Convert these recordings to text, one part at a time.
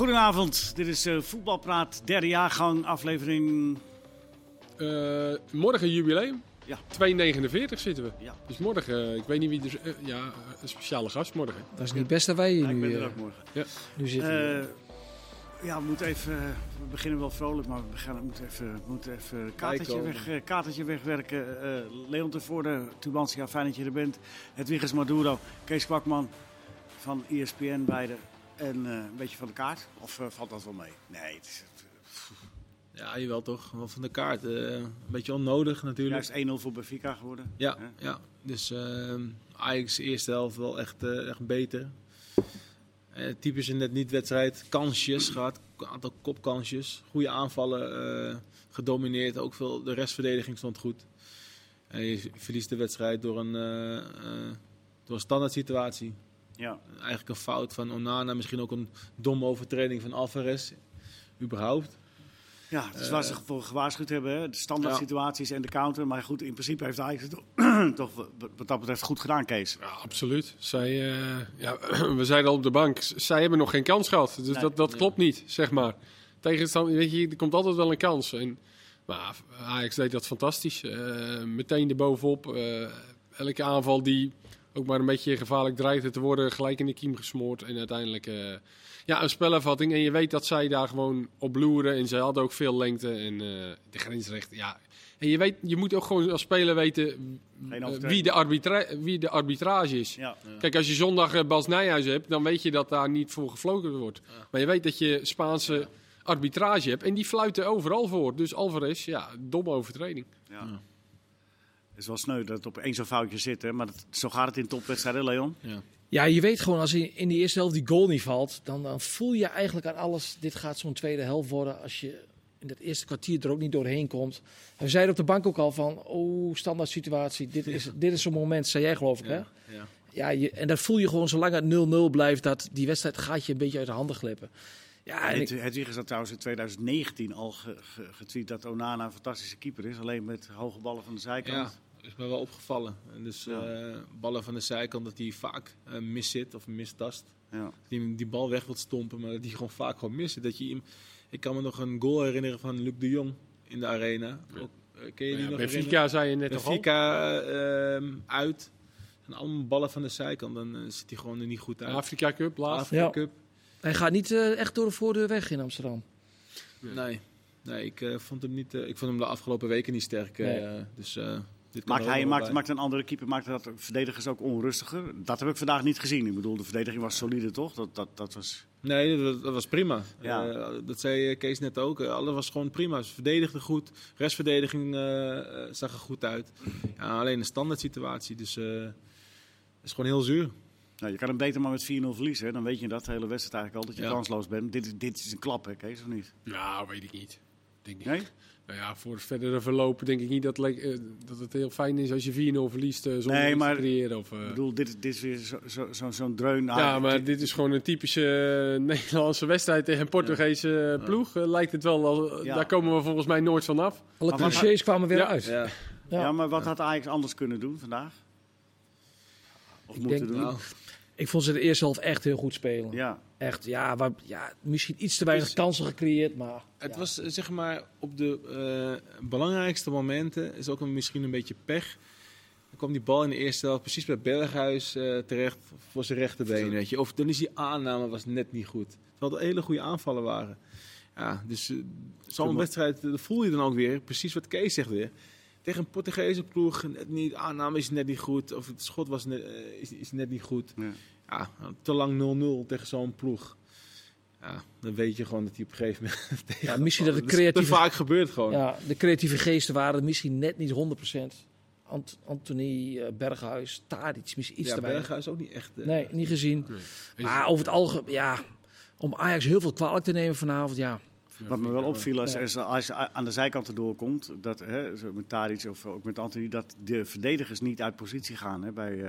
Goedenavond, dit is uh, Voetbalpraat, derde jaargang, aflevering... Uh, morgen jubileum. Ja. 2,49 zitten we. Ja. Dus morgen, ik weet niet wie er... Uh, ja, een speciale gast morgen. Dat is niet best dat wij hier ja, nu... ik ben er ook morgen. Ja. Nu zitten. ja, we moeten even... we beginnen wel vrolijk, maar we, beginnen, moeten even, we moeten even katertje, weg, katertje wegwerken. Leon Tevoorde, Tubantia, fijn dat je er bent. Hedwiges Maduro, Kees Kwakman van ESPN beide. En uh, een beetje van de kaart? Of uh, valt dat wel mee? Nee, het is... Ja, jawel toch. Wel van de kaart. Uh, een beetje onnodig natuurlijk. Juist 1-0 voor Benfica geworden. Ja, ja. dus Ajax eerste helft wel echt, echt beter. typisch in net niet wedstrijd. Kansjes gehad, een aantal kopkansjes. Goede aanvallen gedomineerd. Ook veel, de restverdediging stond goed. En je verliest de wedstrijd door een, door een standaard situatie. Ja. Eigenlijk een fout van Onana, misschien ook een domme overtreding van Alvarez. Überhaupt. Ja, het is waar ze voor gewaarschuwd hebben. Hè? De standaard ja. situaties en de counter. Maar goed, in principe heeft Ajax het toch wat dat betreft goed gedaan, Kees. Ja, absoluut. Zij, uh, ja, we zeiden al op de bank, zij hebben nog geen kans gehad. Dus nee, dat, dat nee. klopt niet, zeg maar. Tegenstand, weet je, er komt altijd wel een kans. En, maar Ajax deed dat fantastisch. Uh, meteen erbovenop. Uh, elke aanval die ook maar een beetje gevaarlijk dreigde te worden, gelijk in de kiem gesmoord. En uiteindelijk uh, ja, een spelervatting. En je weet dat zij daar gewoon op bloeren. En ze hadden ook veel lengte en uh, de grensrecht. Ja. En je, weet, je moet ook gewoon als speler weten uh, wie, de arbitra wie de arbitrage is. Ja. Ja. Kijk, als je zondag Bas Nijhuis hebt, dan weet je dat daar niet voor gefloten wordt. Ja. Maar je weet dat je Spaanse arbitrage hebt. En die fluiten overal voor. Dus Alvarez, ja, domme overtreding. Ja. Het is wel sneu dat het op één zo'n foutje zit, hè? maar dat, zo gaat het in topwedstrijden, Leon. Ja. ja, je weet gewoon als in, in die eerste helft die goal niet valt, dan, dan voel je eigenlijk aan alles, dit gaat zo'n tweede helft worden als je in dat eerste kwartier er ook niet doorheen komt. En we zeiden op de bank ook al van, oh, standaard situatie, dit is, ja. dit is zo'n moment, zei jij geloof ik ja, hè? Ja, ja je, en dat voel je gewoon zolang het 0-0 blijft, dat die wedstrijd gaat je een beetje uit de handen glippen. Ja, het, het is dat trouwens in 2019 al ge, ge, getweet dat Onana een fantastische keeper is, alleen met hoge ballen van de zijkant. Is me wel opgevallen. En dus ja. uh, ballen van de zijkant dat hij vaak uh, mis zit of mistast. Ja. Die, die bal weg wilt stompen, maar dat die gewoon vaak gewoon mist. Dat je, ik kan me nog een goal herinneren van Luc de Jong in de arena. Ja. Ook, uh, ken je die ja, nog Benfica zei je net toch Benfica ehm, uit. En allemaal ballen van de zijkant, dan zit hij gewoon er niet goed uit. Afrika Cup, laatst. Afrika Ja. Cup. Hij gaat niet uh, echt door de voordeur weg in Amsterdam. Nee, nee ik, uh, vond hem niet, uh, ik vond hem de afgelopen weken niet sterk. Nee. dus, maakt, hij, maakt, maakt een andere keeper maakt dat verdedigers ook onrustiger? Dat heb ik vandaag niet gezien. Ik bedoel, de verdediging was solide, toch? Dat, dat, dat was... Nee, dat, dat was prima. Ja. Uh, dat zei Kees net ook. alles was gewoon prima. Ze verdedigden goed. Restverdediging uh, zag er goed uit. Ja, alleen een standaard situatie. Dus uh, is gewoon heel zuur. Nou, je kan hem beter maar met 4-0 verliezen. Hè? Dan weet je dat de hele wedstrijd eigenlijk al dat je ja. kansloos bent. Dit, dit is een klap, hè, Kees, of niet? Nou, weet ik niet. Denk niet. Nee? Nou ja, voor het verdere verloop denk ik niet dat, uh, dat het heel fijn is als je 4-0 verliest uh, zonder nee, maar, te creëren. Of, uh... Ik bedoel, dit, dit is weer zo'n zo, zo, zo dreun. Ja, maar dit, dit is gewoon een typische Nederlandse wedstrijd tegen een Portugese ja. ploeg. lijkt het wel, al, ja. daar komen we volgens mij nooit vanaf. Alle clichés kwamen weer ja. uit. Ja. Ja. maar wat had Ajax anders kunnen doen vandaag? Of ik moeten denk, doen? Nou, ik vond ze de eerste helft echt heel goed spelen. Ja. Echt, ja, waar, ja misschien iets te weinig dus, kansen gecreëerd, maar... Het ja. was zeg maar op de uh, belangrijkste momenten, is ook een, misschien een beetje pech. Dan kwam die bal in de eerste helft precies bij Berghuis uh, terecht voor zijn rechterbeen, weet je. Of dan is die aanname was net niet goed. Terwijl het hele goede aanvallen waren. Ja, dus uh, zo'n wedstrijd, dat voel je dan ook weer, precies wat Kees zegt weer. Tegen een Portugese ploeg, net niet, aanname is net niet goed. Of het schot was net, uh, is, is net niet goed. Ja. Ja, te lang 0-0 tegen zo'n ploeg. Ja, dan weet je gewoon dat hij op een gegeven moment... ja, misschien dat de Dat creatieve... is te vaak gebeurt gewoon. Ja, de creatieve geesten waren misschien net niet 100%. Ant Anthony, uh, Berghuis, Tadic, misschien iets ja, te weinig. Berghuis ook niet echt... Uh, Nee, niet gezien. Nee. Maar over het algemeen, ja... Om Ajax heel veel kwalijk te nemen vanavond, ja... Wat me wel opviel als, is als je aan de zijkant erdoor komt, dat, hè, met Tadic of ook met Anthony, dat de verdedigers niet uit positie gaan hè, bij, uh,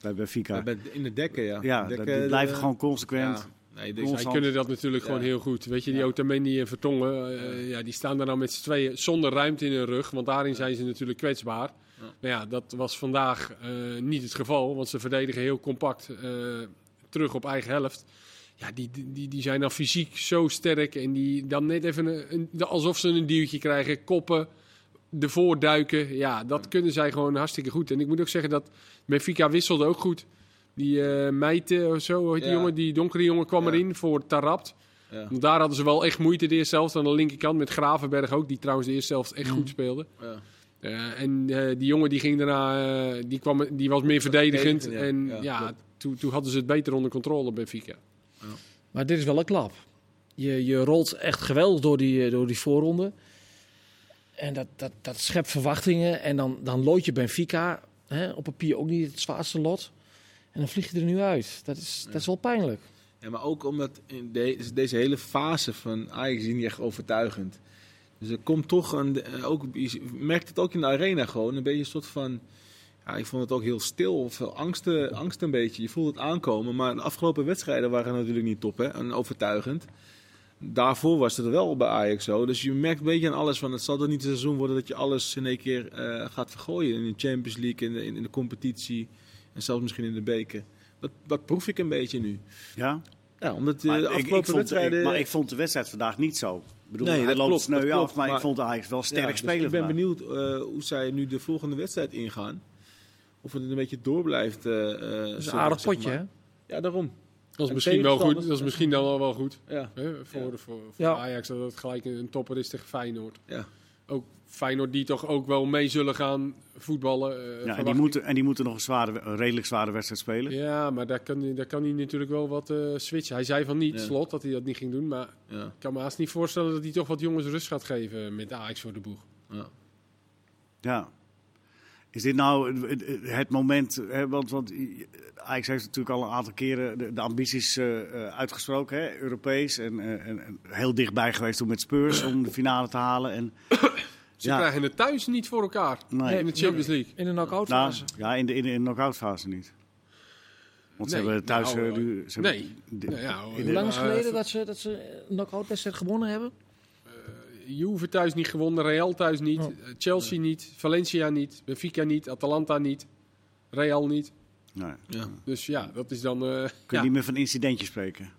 bij Benfica. Ja, bij- in de dekken, ja. Ja, Dekken, dat- die blijven gewoon consequent. Ja, nee. Zij kunnen dat natuurlijk Ja. gewoon heel goed. Weet je, die Ja. Otamendi en Vertongen, eh, ja, die staan daar nou met z'n tweeën zonder ruimte in hun rug. Want daarin zijn ze natuurlijk kwetsbaar. Ja. Maar ja, dat was vandaag eh, niet het geval. Want ze verdedigen heel compact eh, terug op eigen helft. Ja, die, die, die zijn dan fysiek zo sterk. En die dan net even een, een- alsof ze een duwtje krijgen, koppen, ervoor duiken. Ja, dat kunnen zij gewoon hartstikke goed. En ik moet ook zeggen dat Benfica wisselde ook goed. Die Meite of zo, die Ja. jongen, die donkere jongen kwam Ja. erin voor Tarabt. Ja. Want daar hadden ze wel echt moeite de eerste helft aan de linkerkant met Gravenberg ook, die trouwens de eerste helft echt Mm. goed speelde. Ja. Eh, en eh, die jongen die ging daarna, die, kwam, die was meer verdedigend. En Ja, toen, toen hadden ze het beter onder controle, Benfica. Maar dit is wel een klap. Je, je rolt echt geweldig door die, eh, door die voorronde. En dat, dat, dat schept verwachtingen. En dan, dan lood je Benfica hè, op papier ook niet het zwaarste lot. En dan vlieg je er nu uit. Dat is, dat is wel pijnlijk. Ja, maar ook omdat in de- deze hele fase van Ajax is niet echt overtuigend. Dus er komt toch een, eh, ook, je merkt het ook in de arena gewoon, een beetje een soort van, ja, ik vond het ook heel stil, veel angst, eh, angst een beetje. Je voelt het aankomen, maar de afgelopen wedstrijden waren natuurlijk niet top hè, en overtuigend. Daarvoor was het wel bij Ajax zo. Dus je merkt een beetje aan alles van, het zal toch niet een seizoen worden dat je alles in één keer eh, gaat vergooien. In de Champions League, in de, in de competitie en zelfs misschien in de beker. Dat, dat proef ik een beetje nu. Ja? Ja, omdat Maar de ik, ik afgelopen vond, wedstrijden... ik- maar ik vond de wedstrijd vandaag niet zo. Ik bedoel, Nee, hij dat loopt klopt, sneu klopt, af, maar, ik maar- vond Ajax wel sterk Ja, dus spelen ik ben vandaag. benieuwd eh, hoe zij nu de volgende wedstrijd ingaan. Of het een beetje door blijft. eh, eh, Dat is een aardig zeg potje, maar. hè? Ja, daarom. Dat is En misschien wel goed. Dat is misschien dan wel, wel goed. Ja, Hè, voor, Ja. voor, voor Ja. Ajax dat het gelijk een, topper is tegen Feyenoord. ja. Ook Feyenoord die toch ook wel mee zullen gaan voetballen. eh, Ja, en, die moeten, en die moeten nog een, zware, een redelijk zware wedstrijd spelen. Ja, maar daar kan, hij- daar kan hij natuurlijk wel wat eh, switchen. Hij zei van niet, Ja. slot, dat hij dat niet ging doen. Maar ja, ik kan me haast niet voorstellen dat hij toch wat jongens rust gaat geven met Ajax voor de boeg. ja. Is dit nou het- moment, hè, want, want Ajax heeft natuurlijk al een aantal keren de, de ambities eh, eh, uitgesproken, hè, Europees. En, eh, en, en heel dichtbij geweest toen met Spurs om de finale te halen. En, Ze Ja. krijgen het thuis niet voor elkaar nee, in de Champions League. In de knock-out nou, fase. ja, in de, in de, in de knock-out fase niet. Want ze Nee, hebben thuis... nou, ze hebben- nee. de- Nou ja, Hoe lang is het geleden dat ze, dat ze een knock-out wedstrijd gewonnen hebben? Juve thuis niet gewonnen, Real thuis niet, Oh. eh, Chelsea niet, Valencia niet, Benfica niet, Atalanta niet, Real niet. nee. ja. Dus ja, dat is dan... eh, Kun je ja, niet meer van incidentjes spreken.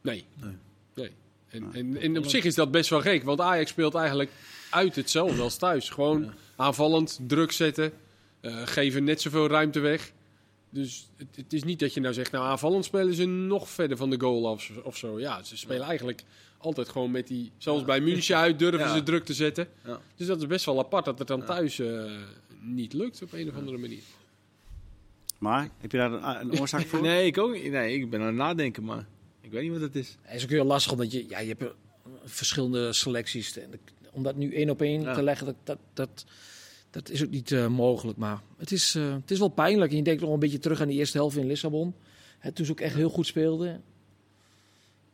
nee. Nee. nee. En, en, en op zich is dat best wel gek, want Ajax speelt eigenlijk uit hetzelfde als thuis. Gewoon Ja. aanvallend, druk zetten, eh, geven net zoveel ruimte weg. Dus het, het is niet dat je nou zegt, nou aanvallend spelen ze nog verder van de goal af of zo. Ja, ze spelen eigenlijk altijd gewoon met die, zelfs bij München uit durven Ja. ze druk te zetten. Ja. Dus dat is best wel apart dat het dan thuis eh, niet lukt op een of andere manier. Maar, heb je daar een, een oorzaak voor? Nee, ik ook niet. Nee, ik ben aan het nadenken, maar ik weet niet wat het is. Het is ook heel lastig, omdat je, ja, je hebt eh, verschillende selecties. En de- om dat nu één op één Ja. te leggen, dat, dat, dat, dat is ook niet eh, mogelijk. Maar het is, eh, het is wel pijnlijk. En je denkt nog een beetje terug aan die eerste helft in Lissabon. Hè, toen ze ook echt heel goed speelden.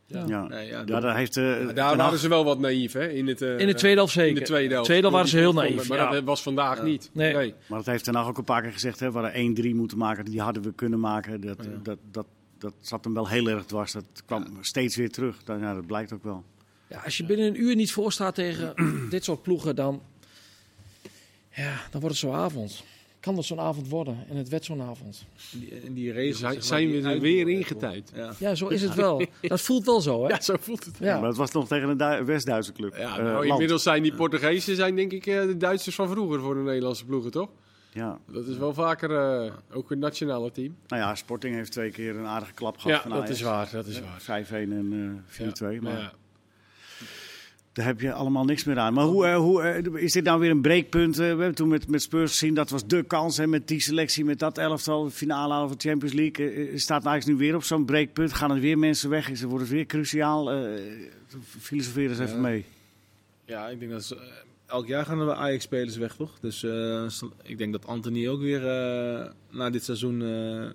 Ja. Ja. Nee, ja, Ja, daar heeft... eh, daar waren ze wel wat naïef, hè? In, het, eh, In de tweede helft zeker. In de tweede helft. Tweede helft waren ze heel Maar naïef. Maar ja. dat was vandaag Ja. niet. Nee. Nee. Maar dat heeft Ten Hag ook een paar keer gezegd. Hè, we hadden 1-3 moeten maken. Die hadden we kunnen maken. Dat, Ja. dat, dat, dat zat hem wel heel erg dwars. Dat kwam steeds weer terug. Dat, ja, dat blijkt ook wel. Ja, als je binnen een uur niet voor staat tegen dit soort ploegen, dan, ja, dan wordt het zo'n avond. Kan dat zo'n avond worden? En het werd zo'n avond. En die, en die regels, Zijn- zeg maar, zijn die we er weer hè, ingetijd? Ja. Ja, zo is het wel. Dat voelt wel zo, hè? Ja, zo voelt het. Ja. Maar het was nog tegen een Du- West-Duitse club. Ja, Eh, nou, inmiddels zijn die Portugezen zijn denk ik eh, de Duitsers van vroeger voor de Nederlandse ploegen, toch? Ja. Dat is wel vaker eh, ook een nationale team. Nou ja, Sporting heeft twee keer een aardige klap gehad Ja, van dat Ajax. is waar. Dat is waar. 5-1 en eh 4-2. maar Ja. Daar heb je allemaal niks meer aan. Maar hoe, eh, hoe eh, is dit nou weer een breekpunt? Eh, we hebben toen met, met Spurs gezien, dat was de kans. En met die selectie, met dat elftal, finale halen van Champions League. staat Ajax nu weer op zo'n breekpunt? Gaan er weer mensen weg? Is, wordt het weer cruciaal? Filosofeer eens even mee. Ja, ik denk dat ze, elk jaar gaan er Ajax-spelers weg, toch? Dus ik denk dat Anthony ook weer eh, na dit seizoen eh,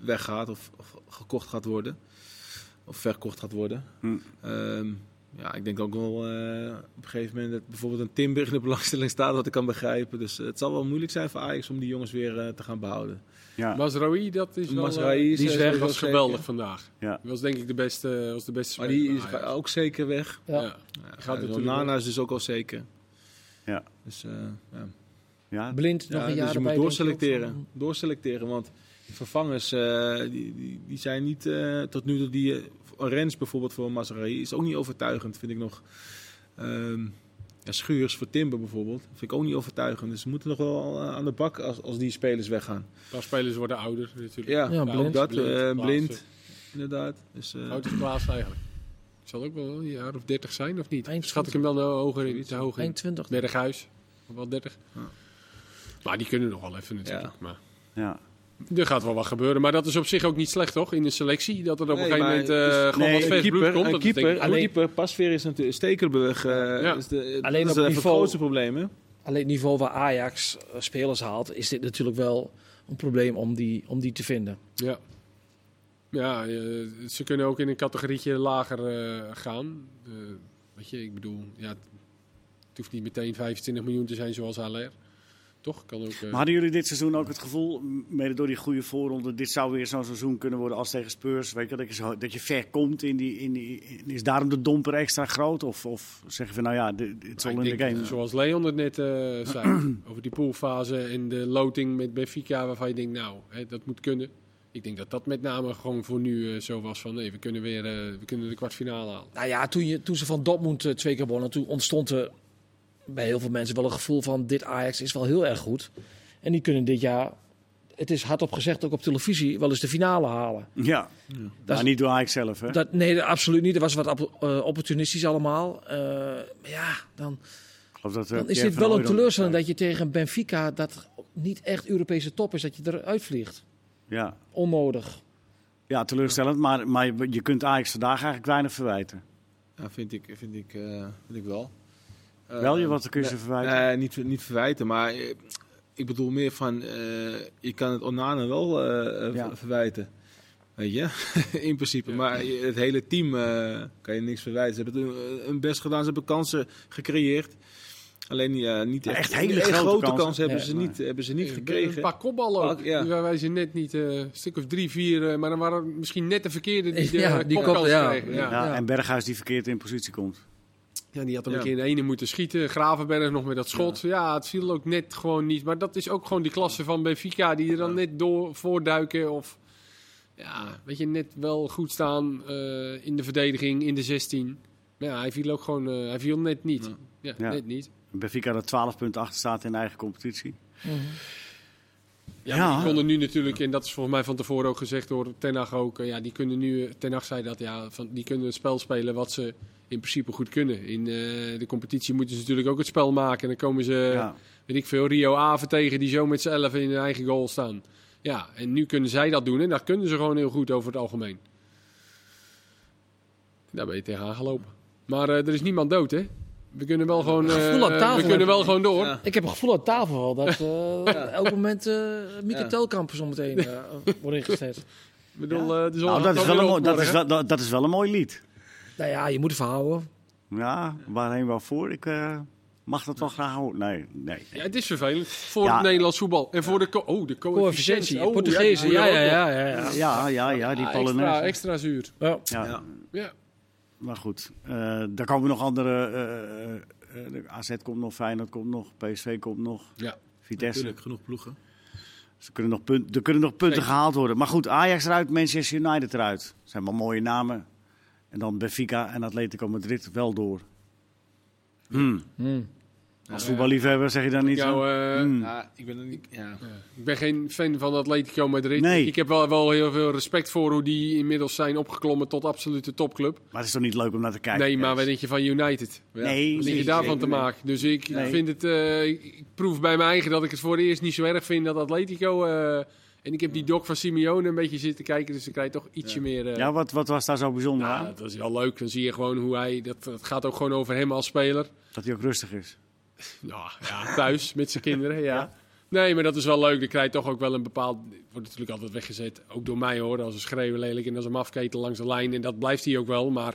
weggaat of, of gekocht gaat worden. Of verkocht gaat worden. Hm. Ehm, ja, ik denk ook wel eh, op een gegeven moment dat bijvoorbeeld een Timber in de belangstelling staat, wat ik kan begrijpen. Dus eh, het zal wel moeilijk zijn voor Ajax om die jongens weer eh, te gaan behouden. Ja. Mazraoui, dat is wel... Is, die eh, weg, was zeker. geweldig vandaag. Ja. Die was denk ik de beste, was de beste Maar die is ook zeker weg. Ja. Gaat ja, natuurlijk Nana is dus ook al zeker. Ja. Dus eh, ja. Ja. Blind nog Ja, een jaar dus je moet doorselecteren. Doorselecteren, want vervangers eh, die, die, die zijn niet eh, tot nu toe die, eh, Orange bijvoorbeeld voor Mazraoui is ook niet overtuigend, vind ik nog. Ehm, ja, Schuurs voor Timber bijvoorbeeld, vind ik ook niet overtuigend. Dus we moeten nog wel aan de bak als, als die spelers weggaan. Paar spelers worden ouder natuurlijk. Ja, Ja, ook blind. dat. Blind, eh, blind, inderdaad. Dus, eh, Oud is Klaas eigenlijk. Zal ook wel een jaar of 30 zijn of niet? Eind Schat ik hem eh, hoger in? Hoog in? 21. Berghuis. Of wel 30. Ja. Maar die kunnen nog wel even natuurlijk. Ja. Maar Ja. Er gaat wel wat gebeuren. Maar dat is op zich ook niet slecht, toch? In de selectie. Dat er op een gegeven moment eh, dus- gewoon nee, wat vers keeper, komt. een keeper, ik- Alleen- keeper, Pasveer is natuurlijk Stekelenburg. eh Ja. is de, Alleen dat op is even niveau- het grootste probleem, hè? Alleen het niveau waar Ajax eh, spelers haalt, is dit natuurlijk wel een probleem om die, om die te vinden. Ja. Ja, ze kunnen ook in een categorietje lager eh, gaan. Weet je, ik bedoel, ja, het het hoeft niet meteen 25 miljoen te zijn zoals Haller. Toch? Kan ook. eh, Maar hadden jullie dit seizoen ook het gevoel, mede door die goede voorronde, dit zou weer zo'n seizoen kunnen worden als tegen Spurs? Weet je, dat je, zo, dat je ver komt in die, in die. in- Is daarom de domper extra groot? Of, of zeggen we, nou ja, dit het zal in de game. Zoals Leon het net eh, zei, over die poolfase en de loting met Benfica, waarvan je denkt, nou, hè, dat moet kunnen. Ik denk dat dat met name gewoon voor nu eh, zo was van, nee, we kunnen weer we kunnen de kwartfinale halen. Nou ja, toen, je, toen ze van Dortmund twee keer wonnen, toen ontstond er bij heel veel mensen wel een gevoel van dit Ajax is wel heel erg goed. En die kunnen dit jaar, het is hardop gezegd ook op televisie, wel eens de finale halen. Ja, Dat maar is- niet door Ajax zelf, hè? Dat, nee, absoluut niet. Er was wat eh, opportunistisch allemaal. Eh, maar ja, dan, dat, eh, dan is dit wel een teleurstelling dat je tegen Benfica, dat niet echt Europese top is, dat je eruit vliegt. Ja. Onnodig. ja, teleurstellend, maar, maar je- kunt Ajax vandaag eigenlijk weinig verwijten. Ja, vind ik, vind ik, eh, vind ik wel. Eh, Wel, je, wat kun je ze verwijten? Nee, niet, niet verwijten, maar eh, ik bedoel meer van, eh, je kan het Onana wel Ja. verwijten. Weet je, in principe. Maar het hele team eh, kan je niks verwijten. Ze hebben hun- hun best gedaan, ze hebben kansen gecreëerd. Alleen ja, niet echt, echt hele grote grote kansen. kansen hebben, Ja. ze niet, hebben ze niet Een gekregen. paar kopballen ook. Ja. Die wij ze net niet, eh, een stuk of drie, vier, eh, maar dan waren het misschien net de verkeerde die de Ja, die kopkans kop- ja. kregen. Ja. ja, ja. En Berghuis die verkeerd in positie komt. Ja, die had hem Ja. een keer in de ene moeten schieten. Gravenberg nog met dat schot. Ja. het viel ook net gewoon niet. Maar dat is ook gewoon die klasse van Benfica die er dan net door voorduiken. Of ja, weet je, net wel goed staan eh, in de verdediging, in de 16. Maar ja, hij viel ook gewoon, eh, hij viel net niet. Ja. Ja, Ja. net niet. Benfica dat 12 punten achter staat in de eigen competitie. Ja, Ja. maar die konden nu natuurlijk, en dat is volgens mij van tevoren ook gezegd door Ten Hag ook. eh, Ja, die kunnen nu, Ten Hag zei dat, ja, van, die kunnen het spel spelen wat ze in principe goed kunnen. In eh, de competitie moeten ze natuurlijk ook het spel maken. En dan komen ze, ja. weet ik veel, Rio Aven tegen die zo met z'n elf in hun eigen goal staan. Ja, en nu kunnen zij dat doen en dat kunnen ze gewoon heel goed over het algemeen. Daar ben je tegenaan gelopen. Maar eh, er is niemand dood, hè? We kunnen wel gewoon, Gevoel aan tafel we kunnen wel gewoon door. Ja. Ik heb een gevoel aan tafel wel dat eh elk moment eh Mieke Ja. Telkamp zo meteen eh, wordt ingezet. Ik bedoel, de zon Nou, gaat dat is, ook wel weer een, mooi- op dat, is morgen. wel, dat, dat is wel een mooi lied. Nou ja, je moet het verhouden. Ja, waarheen wel voor? Ik eh, mag dat wel graag horen. Nee, nee. Ja, het is vervelend voor Ja. het Nederlands voetbal. En voor de, co oh, de coëfficiëntie. Coëfficiëntie, Oh, Portugezen. die Ja, ja, er ja, ja, ja. Ja, ja, ja, die. Ah, Polonaise. extra, extra zuur. Ja. Ja. Maar goed, eh daar komen nog andere. eh, AZ komt nog, Feyenoord komt nog, PSV komt nog, Ja. Vitesse. Natuurlijk, genoeg ploegen. Ze kunnen nog punt, er kunnen nog punten gehaald worden. Maar goed, Ajax eruit, Manchester United eruit. Dat zijn wel mooie namen. En dan Benfica en Atletico Madrid wel door. Hmm. Hmm. Als voetballiefhebber zeg je dan niet Jou, zo? eh, Hmm. Ja, ik ben er niet... Ja. Ik ben geen fan van Atletico Madrid. Nee. Ik heb wel, wel heel veel respect voor hoe die inmiddels zijn opgeklommen tot absolute topclub. Maar het is toch niet leuk om naar te kijken? nee, maar wat denk je van United? Nee, Wat denk nee, je daarvan te maken? Dus ik Nee. vind het... eh, ik, ik proef bij mijn eigen dat ik het voor het eerst niet zo erg vind dat Atletico... eh, en ik heb die doc van Simeone een beetje zitten kijken, dus ik krijg toch ietsje meer... eh, Ja, wat, wat was daar zo bijzonder ja, aan? dat is wel leuk. Dan zie je gewoon hoe hij... Dat, dat gaat ook gewoon over hem als speler. Dat hij ook rustig is. Ja, ja thuis met zijn kinderen, ja. Ja. Nee, maar dat is wel leuk. Dan krijg je toch ook wel een bepaald... Wordt natuurlijk altijd weggezet, ook door mij hoor. Als een schreeuwen lelijk en als een afketen langs de lijn. En dat blijft hij ook wel. Maar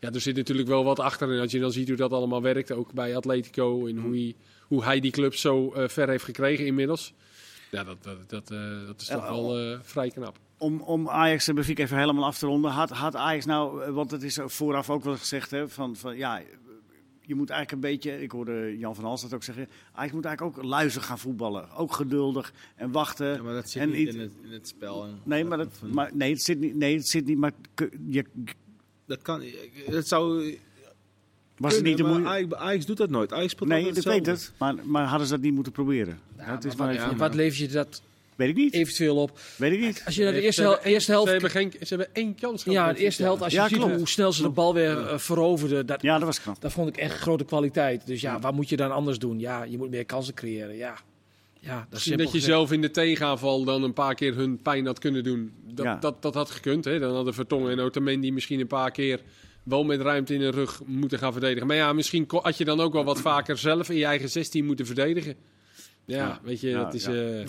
ja, er zit natuurlijk wel wat achter. En als je dan ziet hoe dat allemaal werkt, ook bij Atletico. En hoe hij, hoe hij die club zo eh, ver heeft gekregen inmiddels. Ja, dat, dat, dat, eh, dat is Ja, toch wel eh, vrij knap. Om, om Ajax en Benfica even helemaal af te ronden. Had, had Ajax nou, eh, want het is vooraf ook wel gezegd, hè, van, van ja, je moet eigenlijk een beetje, ik hoorde Jan van Hals dat ook zeggen, Ajax moet eigenlijk ook luizen gaan voetballen. Ook geduldig en wachten. Ja, maar dat zit En niet in het, in het spel. En Nee, maar, dat, maar nee, het zit niet. Nee, het zit niet. Maar je, dat kan. Het zou. Was het niet de moeite? Ajax, Ajax doet dat nooit. Ajax speelt Nee, ik weet het. Maar, maar hadden ze dat niet moeten proberen? Ja, dat is maar maar wat, wat levert je dat Weet ik niet. eventueel op? Weet ik niet. Als je naar de eerste, hel- eerste helft... Ze hebben, geen, ze hebben één kans gehad. Ja, de eerste helft, als je Ja, ziet klopt. hoe snel ze de bal weer eh, veroverden, dat, Ja, dat was knap. dat vond ik echt grote kwaliteit. Dus ja, wat moet je dan anders doen? Ja, je moet meer kansen creëren. Ja, ja dat is Misschien dat je gezegd. zelf in de tegenaanval dan een paar keer hun pijn had kunnen doen. Dat, Ja. dat, dat had gekund. Hè? Dan hadden Vertongen en Otamendi misschien een paar keer wel met ruimte in hun rug moeten gaan verdedigen. Maar ja, misschien had je dan ook wel wat vaker zelf in je eigen 16 moeten verdedigen. Ja, Ja. weet je, Ja, dat is... ja. eh,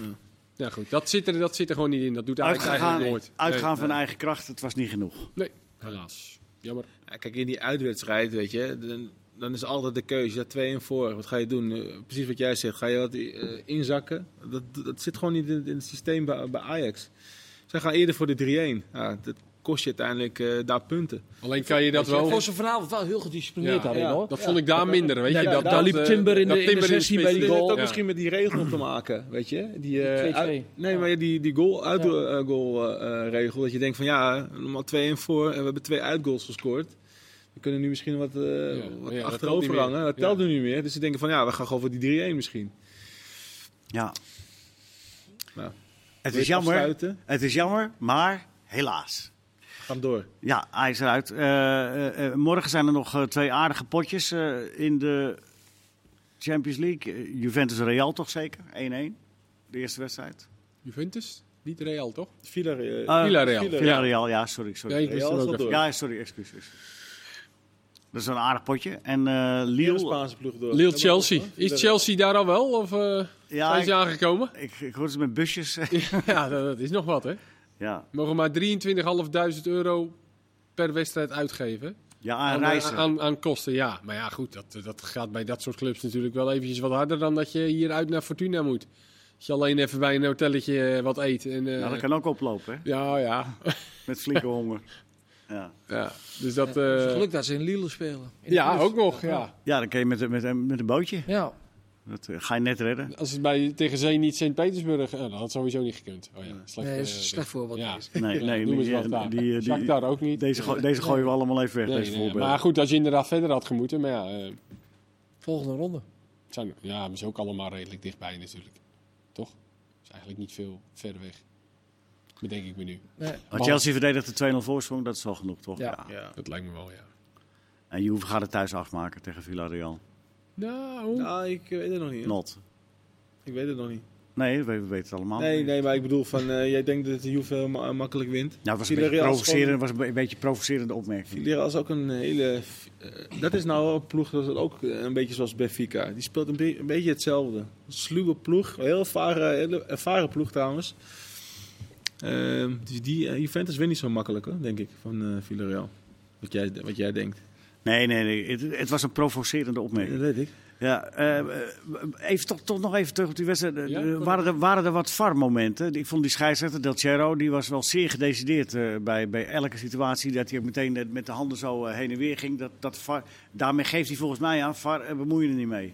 ja, goed. Dat zit, er, dat zit er gewoon niet in. Dat doet Ajax Uitgaan, eigenlijk nooit. uitgaan van eigen kracht, het was niet genoeg. Nee, helaas. Jammer. Ja, kijk, in die uitwedstrijd, weet je, dan, dan is altijd de keuze. Ja, twee en voor. Wat ga je doen? Eh, precies wat jij zegt. Ga je wat eh, inzakken? Dat, dat zit gewoon niet in, in het systeem bij, bij Ajax. Zij gaan eerder voor de 3-1. Ja, dat kost je uiteindelijk eh, daar punten. Alleen kan je dat Ik vond wel... ze vanavond wel heel gedisciplineerd Ja, daarin hoor. Dat vond ik daar minder, weet je. Ja, dat, daar dat, liep eh, Timber in de- dat in de 16 bij die Dat goal. heeft ook Ja. misschien met die regel op te maken, weet je? Die, eh, 2-2. uit- nee, maar die, die goal, uit, Ja. eh, goal eh, regel. Dat je denkt van ja, normaal 2 en voor en we hebben twee uitgoals gescoord. We kunnen nu misschien wat, eh wat ja, dat achterover niet hangen. Dat telt Ja. nu niet meer. Dus ze denken van ja, we gaan gewoon voor die 3-1 misschien. Ja. Nou, Het is jammer. afsluiten? Het is jammer, maar helaas. Gaan door. Ja, hij is eruit. Eh, eh, eh, morgen zijn er nog twee aardige potjes eh, in de Champions League. Eh, Juventus Real toch zeker? 1-1. De eerste wedstrijd. Juventus? Niet Real, toch? Villarreal. Eh, Villarreal. Villarreal, ja, sorry. sorry. Ja, Real is. Ja, sorry, excuses. Dat is een aardig potje. En eh Hele Lille... Spaanse ploeg door. Lille Chelsea. Is Chelsea daar al wel? Of eh Ja, zijn ze ik, aangekomen? ik, ik hoorde ze met busjes. ja, dat, dat is nog wat, hè? Ja, Mogen maar 23.500 euro per wedstrijd uitgeven. ja aan Aan, reizen. aan, aan kosten, ja. Maar ja, goed, dat, dat gaat bij dat soort clubs natuurlijk wel eventjes wat harder dan dat je hier uit naar Fortuna moet. Als je alleen even bij een hotelletje eh, wat eet. En, eh, Nou, dat kan ook oplopen, hè? Ja, ja. Met flinke honger. Ja. ja. Dus dat... Het is eh, geluk dat ze in Lille spelen. In ja, ook nog, ja. ja, dan kan je met, met, met, met een bootje. Ja, Dat eh, ga je net redden. Als het bij tegen Zee niet Sint-Petersburg... eh, dat had sowieso niet gekund. Oh ja, slecht, nee, dat eh, is een slecht voorbeeld. ja. Nee, nee, Noem eens die, wat daar. die, die, die- Shakhtar ook niet. deze, go- deze gooien we allemaal even weg, Nee, deze nee, maar goed, als je inderdaad verder had gemoeten. Maar ja, eh, Volgende ronde. zijn, ja, maar ze ook allemaal redelijk dichtbij natuurlijk. Toch? is eigenlijk niet veel verder weg. Bedenk ik me nu. Nee. Maar Chelsea verdedigt de 2-0 voorsprong, dat is wel genoeg, toch? Ja. Ja. Dat lijkt me wel, ja. En Juve gaat het thuis afmaken tegen Villarreal. Nou, Nou, ik weet het nog niet. hoor. Not. Ik weet het nog niet. Nee, we, we weten het allemaal. Nee, nee, maar ik bedoel van, eh, jij denkt dat de Juve ma- makkelijk wint. Nou, was een beetje, Villarreal is provocerend, was een be- een beetje provocerende opmerking. Villarreal is ook een hele... eh, dat is nou een ploeg dat is ook eh, een beetje zoals Benfica. Die speelt een, be- een beetje hetzelfde. Een sluwe ploeg. Een heel ervaren, ervaren ploeg trouwens. Ehm, dus die Juventus wint niet zo makkelijk, hoor, denk ik, van eh Villarreal. Wat jij, wat jij denkt. Nee, nee, nee. Het, het was een provocerende Dat opmerking. weet ik. Ja, eh, even toch, toch nog even terug op die wedstrijd. Eh, Ja, waren, er, waren er wat VAR-momenten? Ik vond die scheidsrechter, Del Cerro, die was wel zeer gedecideerd eh, bij, bij elke situatie. Dat hij meteen met de handen zo heen en weer ging. Dat, dat VAR, daarmee geeft hij volgens mij aan, VAR, bemoei je er niet mee.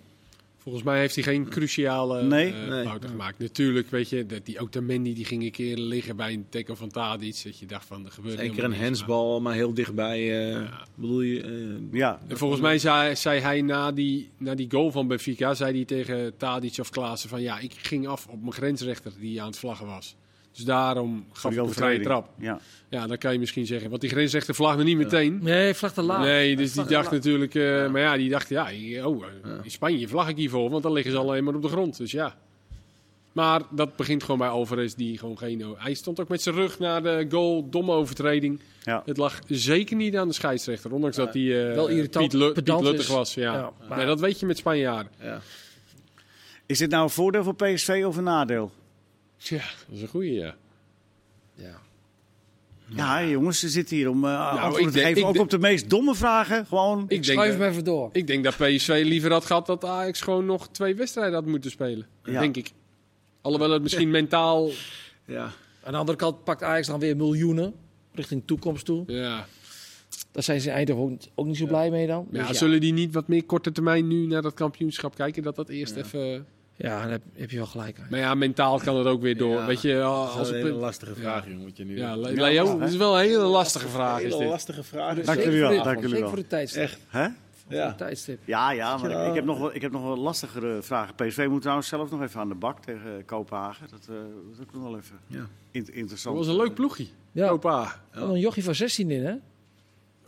Volgens mij heeft hij geen cruciale Nee? eh, Nee. fouten gemaakt. Natuurlijk, weet je, dat die Otamendi die ging een keer liggen bij een tackle van Tadic. Dat je dacht van, er gebeurt Eén keer een hensbal, maar heel dichtbij. eh, Bedoel je... eh, Ja, En volgens mij zei, zei hij na die, na die goal van Benfica, zei hij tegen Tadic of Klaassen van ja, ik ging af op mijn grensrechter die aan het vlaggen was. Dus daarom gaf ik een vrije trap. Ja. Ja, dan kan je misschien zeggen, want die grensrechter vlagde niet meteen. Nee, vlag te laat. Nee, dus die dacht natuurlijk, eh, maar ja, die dacht ja, oh, eh, in Spanje vlag ik hiervoor, want dan liggen ze alleen maar op de grond. Dus ja. Maar dat begint gewoon bij Alvarez, die gewoon geen... Hij stond ook met zijn rug naar de goal, domme overtreding. Ja. Het lag zeker niet aan de scheidsrechter, ondanks dat hij eh, Wel irritant, Piet, Lu- Piet pedant Luttig is. was. Ja. Ja, maar- Nee, dat weet je met Spanjaarden. ja. Is dit nou een voordeel voor PSV of een nadeel? Ja, dat is een goeie, ja. Ja. Ja, jongens, ze zitten hier om uh, te denk- geven. Ook op de meest domme vragen. Gewoon. Ik, schuif hem even door. Ik denk dat PSV liever had gehad dat Ajax gewoon nog twee wedstrijden had moeten spelen. Ja. Denk ik. Alhoewel het misschien mentaal... ja. Aan de andere kant pakt Ajax dan weer miljoenen richting toekomst toe. Ja. Daar zijn ze in Eindhoven ook, niet zo blij mee dan. Ja, Dus Zullen die niet wat meer korte termijn nu naar dat kampioenschap kijken? Dat dat eerst even... Ja, daar heb, heb je wel gelijk aan. Maar ja, mentaal kan het ook weer door. Ja, Weet je, Dat is als een hele lastige vraag, jongen. Wat je nu ja, Ja, dat is wel een hele lastige vraag. Een Is hele dit. lastige vraag. Dank jullie wel, dank jullie wel. voor de tijdstip. Echt. Hè? Voor Ja. de tijdstip. Ja, ja, maar Ja. ik, heb nog wel, ik heb nog wel lastigere vragen. PSV moet trouwens zelf nog even aan de bak tegen Kopenhagen. Dat, eh, dat is ook nog wel even Ja. in- Dat interessant. was een leuk ploegje. Ja, Opa. er een jochie van 16 in, hè?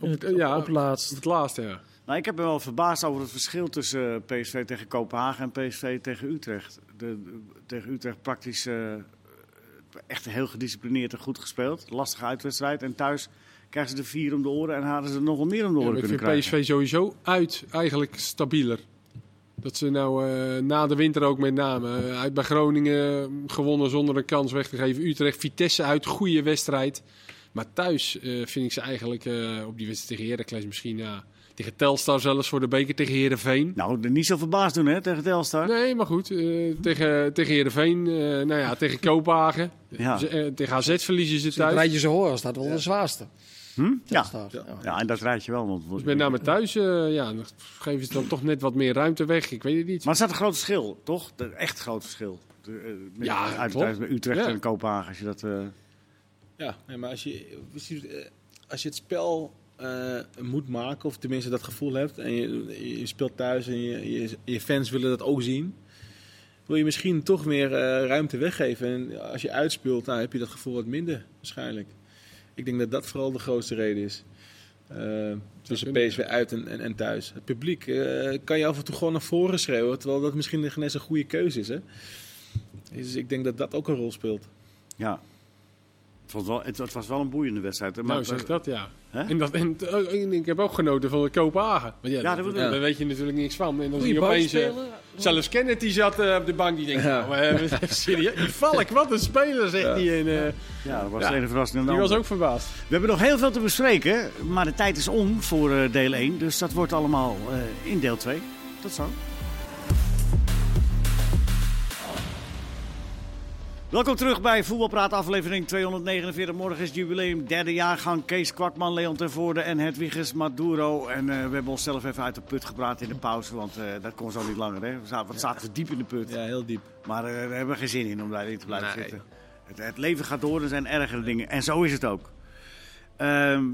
In het, op, ja. op laatst. Het laatste, ja. Nou, ik heb me wel verbaasd over het verschil tussen eh, PSV tegen Kopenhagen en PSV tegen Utrecht. De, de- tegen Utrecht praktisch eh, echt heel gedisciplineerd en goed gespeeld. Lastige uitwedstrijd. En thuis krijgen ze de vier om de oren en hadden ze er nog wel meer om de Ja, oren maar ik kunnen vind krijgen. PSV sowieso uit eigenlijk stabieler. Dat ze nou eh, na de winter ook met name uit bij Groningen gewonnen zonder een kans weg te geven. Utrecht, Vitesse uit, goede wedstrijd. Maar thuis vind ik ze eigenlijk op die wedstrijd tegen Heracles misschien ja, tegen Telstar zelfs voor de beker tegen Herenveen. Nou, niet zo verbaasd doen hè, tegen Telstar. Nee, maar goed. eh, tegen, tegen Heerenveen, eh, nou ja, tegen Kopenhagen. Ja. Ze- eh, tegen AZ verliezen ze thuis. rijtje zo hoor, staat wel de zwaarste. Hm? Ja. Ja. En dat rijd je wel. Want, Dus met name thuis eh, ja, dan geven ze dan toch net wat meer ruimte weg. Ik weet het niet. Maar er staat een groot verschil, toch? De, echt groot verschil. De, met, Ja, uit, bij Utrecht Ja. en Kopenhagen. Als je dat, eh, Ja, nee, maar als je, eh, als je het spel eh, moet maken, of tenminste dat gevoel hebt, en je, je speelt thuis en je, je, je fans willen dat ook zien, wil je misschien toch meer eh, ruimte weggeven. En als je uitspeelt, nou, heb je dat gevoel wat minder, waarschijnlijk. Ik denk dat dat vooral de grootste reden is. Eh, tussen. PSV uit en, en, en thuis. Het publiek kan je af en toe gewoon naar voren schreeuwen, terwijl dat misschien geen eens een goede keuze is. Hè? Dus ik denk dat dat ook een rol speelt. ja. Het was, wel, het, het was wel een boeiende wedstrijd. Nou, maar- zeg dat, ja. Hè? En, dat, en, eh, en ik heb ook genoten van de Kopenhagen. Want ja, Ja, dat, dat bedoel daar weet je natuurlijk niks van. En dan zie je opeens... eh, zelfs Kenneth die zat eh, op de bank, die denkt, Ja. nou, serieus, die Valk, wat een speler, zegt hij. En, eh, ja, dat was Ja. de ene verrassing. die was ook verbaasd. We hebben nog heel veel te bespreken, maar de tijd is om voor eh, deel 1. Dus dat wordt allemaal eh, in deel 2. Tot zo. Welkom terug bij Voetbalpraat aflevering 249. Morgen is jubileum, derde jaargang. Kees Kwakman, Leon ten Voorde en Hedwiges Maduro. En eh, we hebben onszelf even uit de put gepraat in de pauze, want eh, dat kon zo niet langer. Hè? We zaten, we zaten diep in de put. Ja, heel diep. Maar eh, daar hebben we geen zin in om daarin te blijven Nee. zitten. Het, het leven gaat door, er zijn ergere dingen. En zo is het ook. Ehm,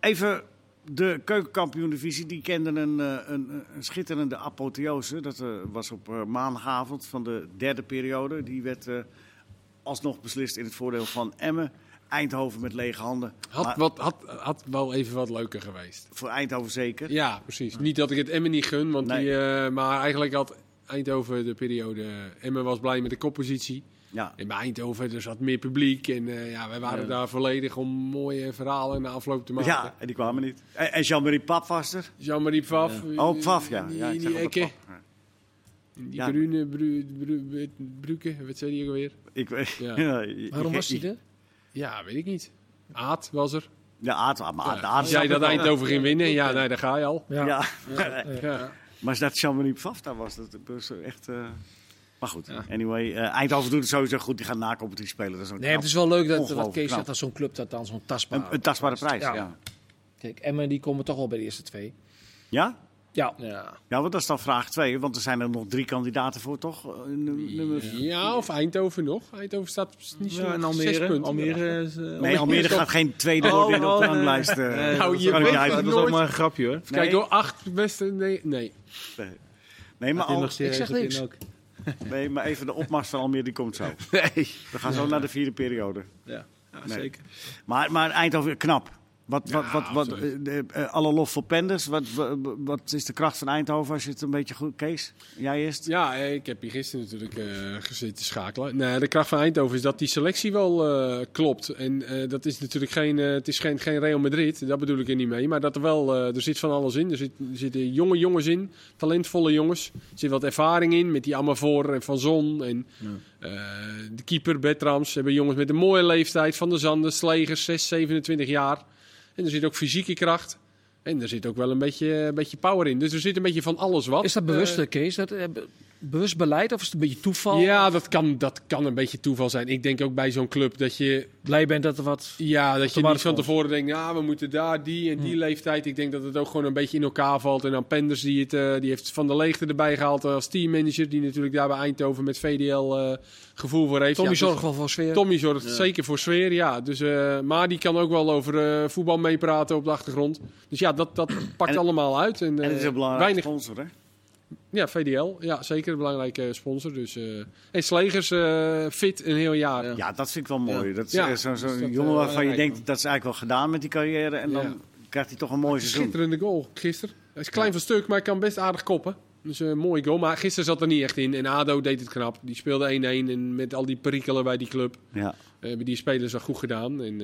even de keukenkampioen-divisie. Die kende een, een, een schitterende apotheose. Dat was op eh, maandagavond van de derde periode. Die werd alsnog beslist in het voordeel van Emmen. Eindhoven met lege handen. Had, Maar wat, had, had wel even wat leuker geweest. Voor Eindhoven zeker. Ja, precies. Niet dat ik het Emmen niet gun, want Nee. die, eh, maar eigenlijk had Eindhoven de periode... Emmen was blij met de koppositie. Ja. En bij Eindhoven er zat meer publiek. En eh, ja, wij waren Ja. daar volledig om mooie verhalen na afloop te maken. ja, en die kwamen niet. En, en Jean-Marie Pap was er. Jean-Marie Pfaff. Oh, Pfaff, ja. Die, ja ik die, die Ekke. Ja. Die Ja. Brune, Bru, Bru, Bruke, wat zei die ook alweer? Ik, weet- Ja. ja, Waarom was hij er? Ja, weet ik niet. Aad was er. Ja, Aad, maar Aad, Ja. Aad jij dat er. Eindhoven ging winnen, ja, nee, daar ga je al. Ja. Ja. Ja. Maar dat Jean-Marie Pfaff daar was, dat was echt... eh, Maar goed, Ja. anyway. eh, Eindhoven doet het sowieso goed. Die gaan na competitie spelen. Dat is Nee, het is wel leuk dat wat Kees zegt, dat zo'n club dat dan zo'n tastbaar... een, een tastbare prijs. Ja. Ja. Ja? Kijk, Emmen die komen toch wel bij de eerste twee. Ja? Ja. Ja. want dat is dan vraag 2. Want er zijn er nog drie kandidaten voor, toch? Eh, num- nummer... Ja, of Eindhoven nog. Eindhoven staat niet zo Ja, en zes Almere. punten. Almere is, eh, Nee, Almere is gaat geen tweede Oh, worden op de nee. ranglijst. Nee, Nou, dat je nooit. ook maar een grapje hoor. Kijk, door acht beste... Nee, nee. Nee, maar, al, nog serieus zeg niks. ook? nee, maar even de opmars van Almere, die komt zo. Nee. We gaan zo naar de vierde periode. Ja, ja Nee. zeker. Maar, maar Eindhoven, knap. Wat, wat, Ja, wat, eh, eh, alle lof voor Penders. Wat, wat, is de kracht van Eindhoven als je het een beetje goed... Kees, jij eerst? Ja, eh, ik heb hier gisteren natuurlijk gezeten schakelen. Nee, de kracht van Eindhoven is dat die selectie wel klopt. En dat is natuurlijk geen, het is geen, geen Real Madrid, dat bedoel ik er niet mee. Maar dat er wel, er zit van alles in. Er, zit, er zitten jonge jongens in, talentvolle jongens. Er zit wat ervaring in met die Amavoor en Van Zon. En de keeper Betrams. hebben jongens met een mooie leeftijd. Van de Zanden, Slegers, 6, 27 jaar. En er zit ook fysieke kracht. En er zit ook wel een beetje, een beetje power in. Dus er zit een beetje van alles wat. Is dat bewust, eh, Kees? Dat, eh, bewust beleid of is het een beetje toeval? Ja, dat kan, dat kan een beetje toeval zijn. Ik denk ook bij zo'n club dat je Blij bent dat er wat... Ja, dat je niet van tevoren denkt, nou, we moeten daar die en die leeftijd. Ik denk dat het ook gewoon een beetje in elkaar valt. En dan Penders, die, het, eh, die heeft Van der Leegte erbij gehaald als teammanager. Die natuurlijk daar bij Eindhoven met VDL eh, gevoel voor heeft. Tommy Ja, dus- zorgt wel voor sfeer. Tommy zorgt zeker voor sfeer, ja. Dus, eh, maar die kan ook wel over eh, voetbal meepraten op de achtergrond. Dus ja, dat, dat pakt En- allemaal uit. En, En het is eh, een belangrijke weinig, sponsor, hè? Ja, VDL. Ja, zeker een belangrijke sponsor. Dus, eh en Slegers eh, fit een heel jaar. Ja. Ja, dat vind ik wel mooi. Dat is Ja, zo'n dus jongen eh, waarvan je denkt, dat is eigenlijk wel gedaan met die carrière. En dan krijgt hij toch een mooi seizoen. Schitterende goal gisteren. Hij is klein van stuk, maar hij kan best aardig koppen. Dus een mooie goal. Maar gisteren zat er niet echt in. En ADO deed het knap. Die speelde 1-1. En met al die perikelen bij die club Ja. hebben die spelers wel goed gedaan. En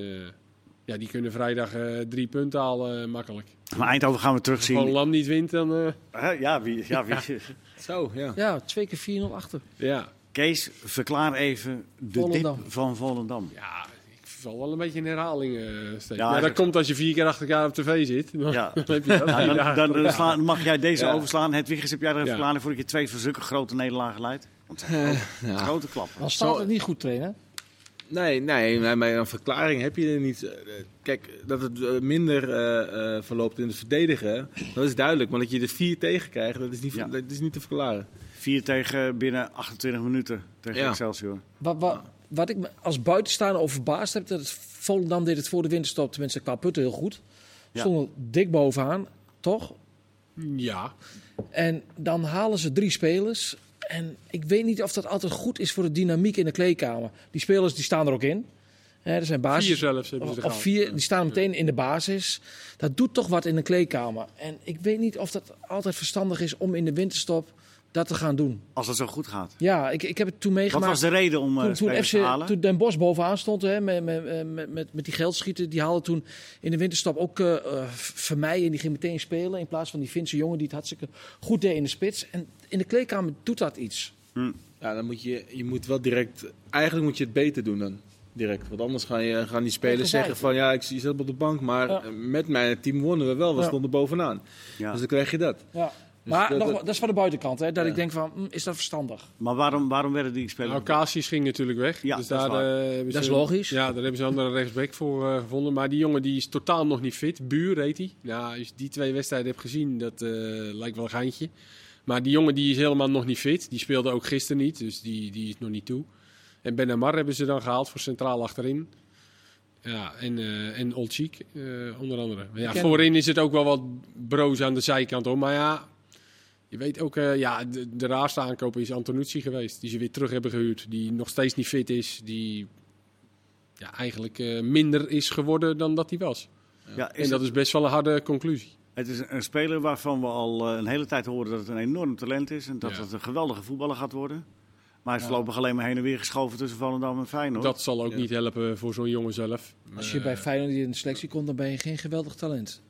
ja, die kunnen vrijdag eh, drie punten halen eh, makkelijk. Maar Eindhoven gaan we Als terugzien. Lam niet wint, dan... eh, Hè, Ja, wie, ja, wie. Zo, ja. Ja, twee keer 4-0 achter. ja. Kees, verklaar even de Volendam. dip van Volendam. ja, ik val wel een beetje in herhaling eh steken. Ja, Ja, dat komt als je vier keer achter elkaar op tv zit. Dan, Ja. dan heb je Ja, dan, dagen. dan, sla- mag jij deze Ja. overslaan. Het Wiggers, heb jij er een Ja. verklaring voor dat je twee van zulke grote nederlagen leidt? Want grote, klappen. Dan staat het niet goed trainen. Nee, nee, maar maar een verklaring heb je er niet. Eh, Kijk, dat het eh, minder eh, eh, verloopt in het verdedigen, dat is duidelijk. Maar dat je er vier tegen krijgt, dat is niet, Ja. dat is niet te verklaren. Vier tegen binnen 28 minuten tegen Ja. Excelsior. Wat, wat, wat ik me als buitenstaander over verbaasd heb, dat het Volendam deed het voor de winterstop, tenminste qua putten heel goed. Ja. Stonden dik bovenaan, toch? Ja, En dan halen ze drie spelers. En ik weet niet of dat altijd goed is voor de dynamiek in de kleedkamer. Die spelers die staan er ook in. Er zijn basis. vier zelfs hebben ze Of gehaald. vier, die staan meteen in de basis. Dat doet toch wat in de kleedkamer. En ik weet niet of dat altijd verstandig is om in de winterstop dat te gaan doen. Als het zo goed gaat. Ja, ik, ik heb het toen Wat meegemaakt. was de reden om eh Toen, toen, FC, te halen? toen Den Bosch bovenaan stond hè, met, met, met, met, met die geldschieten, die haalde toen in de winterstop ook eh eh, Vermeij en die ging meteen spelen. In plaats van die Finse jongen die het hartstikke goed deed in de spits. En in de kleedkamer doet dat iets. Ja, dan moet je, je moet wel direct, eigenlijk moet je het beter doen dan direct. Want anders gaan, je, gaan die spelers zeggen van ja, ik zie- op de bank, maar Ja. eh, met mijn team wonnen we wel, we Ja. stonden bovenaan. Ja. Dus dan krijg je dat. Ja. Dus maar dat- nog, dat- is van de buitenkant, hè, dat Ja. ik denk van, hm, is dat verstandig? Maar waarom, waarom werden die spelers... Nou, Casius ging natuurlijk weg. Ja, dus dat is daar, eh, hebben Dat is logisch. Ja, daar hebben ze een andere rechtsback voor eh, gevonden. Maar die jongen die is totaal nog niet fit. Buur heet hij. Nou, als je die twee wedstrijden hebt gezien, dat eh, lijkt wel een geintje. Maar die jongen die is helemaal nog niet fit. Die speelde ook gisteren niet, dus die, die is nog niet toe. En Ben Amar hebben ze dan gehaald voor centraal achterin. Ja, en, eh en Olchik eh, onder andere. Maar ja, voorin is het ook wel wat broos aan de zijkant hoor. Maar ja, je weet ook, eh, ja, de, de raarste aankoper is Antonucci geweest. Die ze weer terug hebben gehuurd. Die nog steeds niet fit is. Die ja, eigenlijk eh, minder is geworden dan dat hij was. Ja, en dat is best wel een harde conclusie. Het is een speler waarvan we al eh, een hele tijd horen dat het een enorm talent is. En dat Ja. het een geweldige voetballer gaat worden. Maar hij is Ja. voorlopig alleen maar heen en weer geschoven tussen Volendam en Feyenoord. Dat zal ook Ja. niet helpen voor zo'n jongen zelf. Als je bij Feyenoord in de selectie komt, dan ben je geen geweldig talent.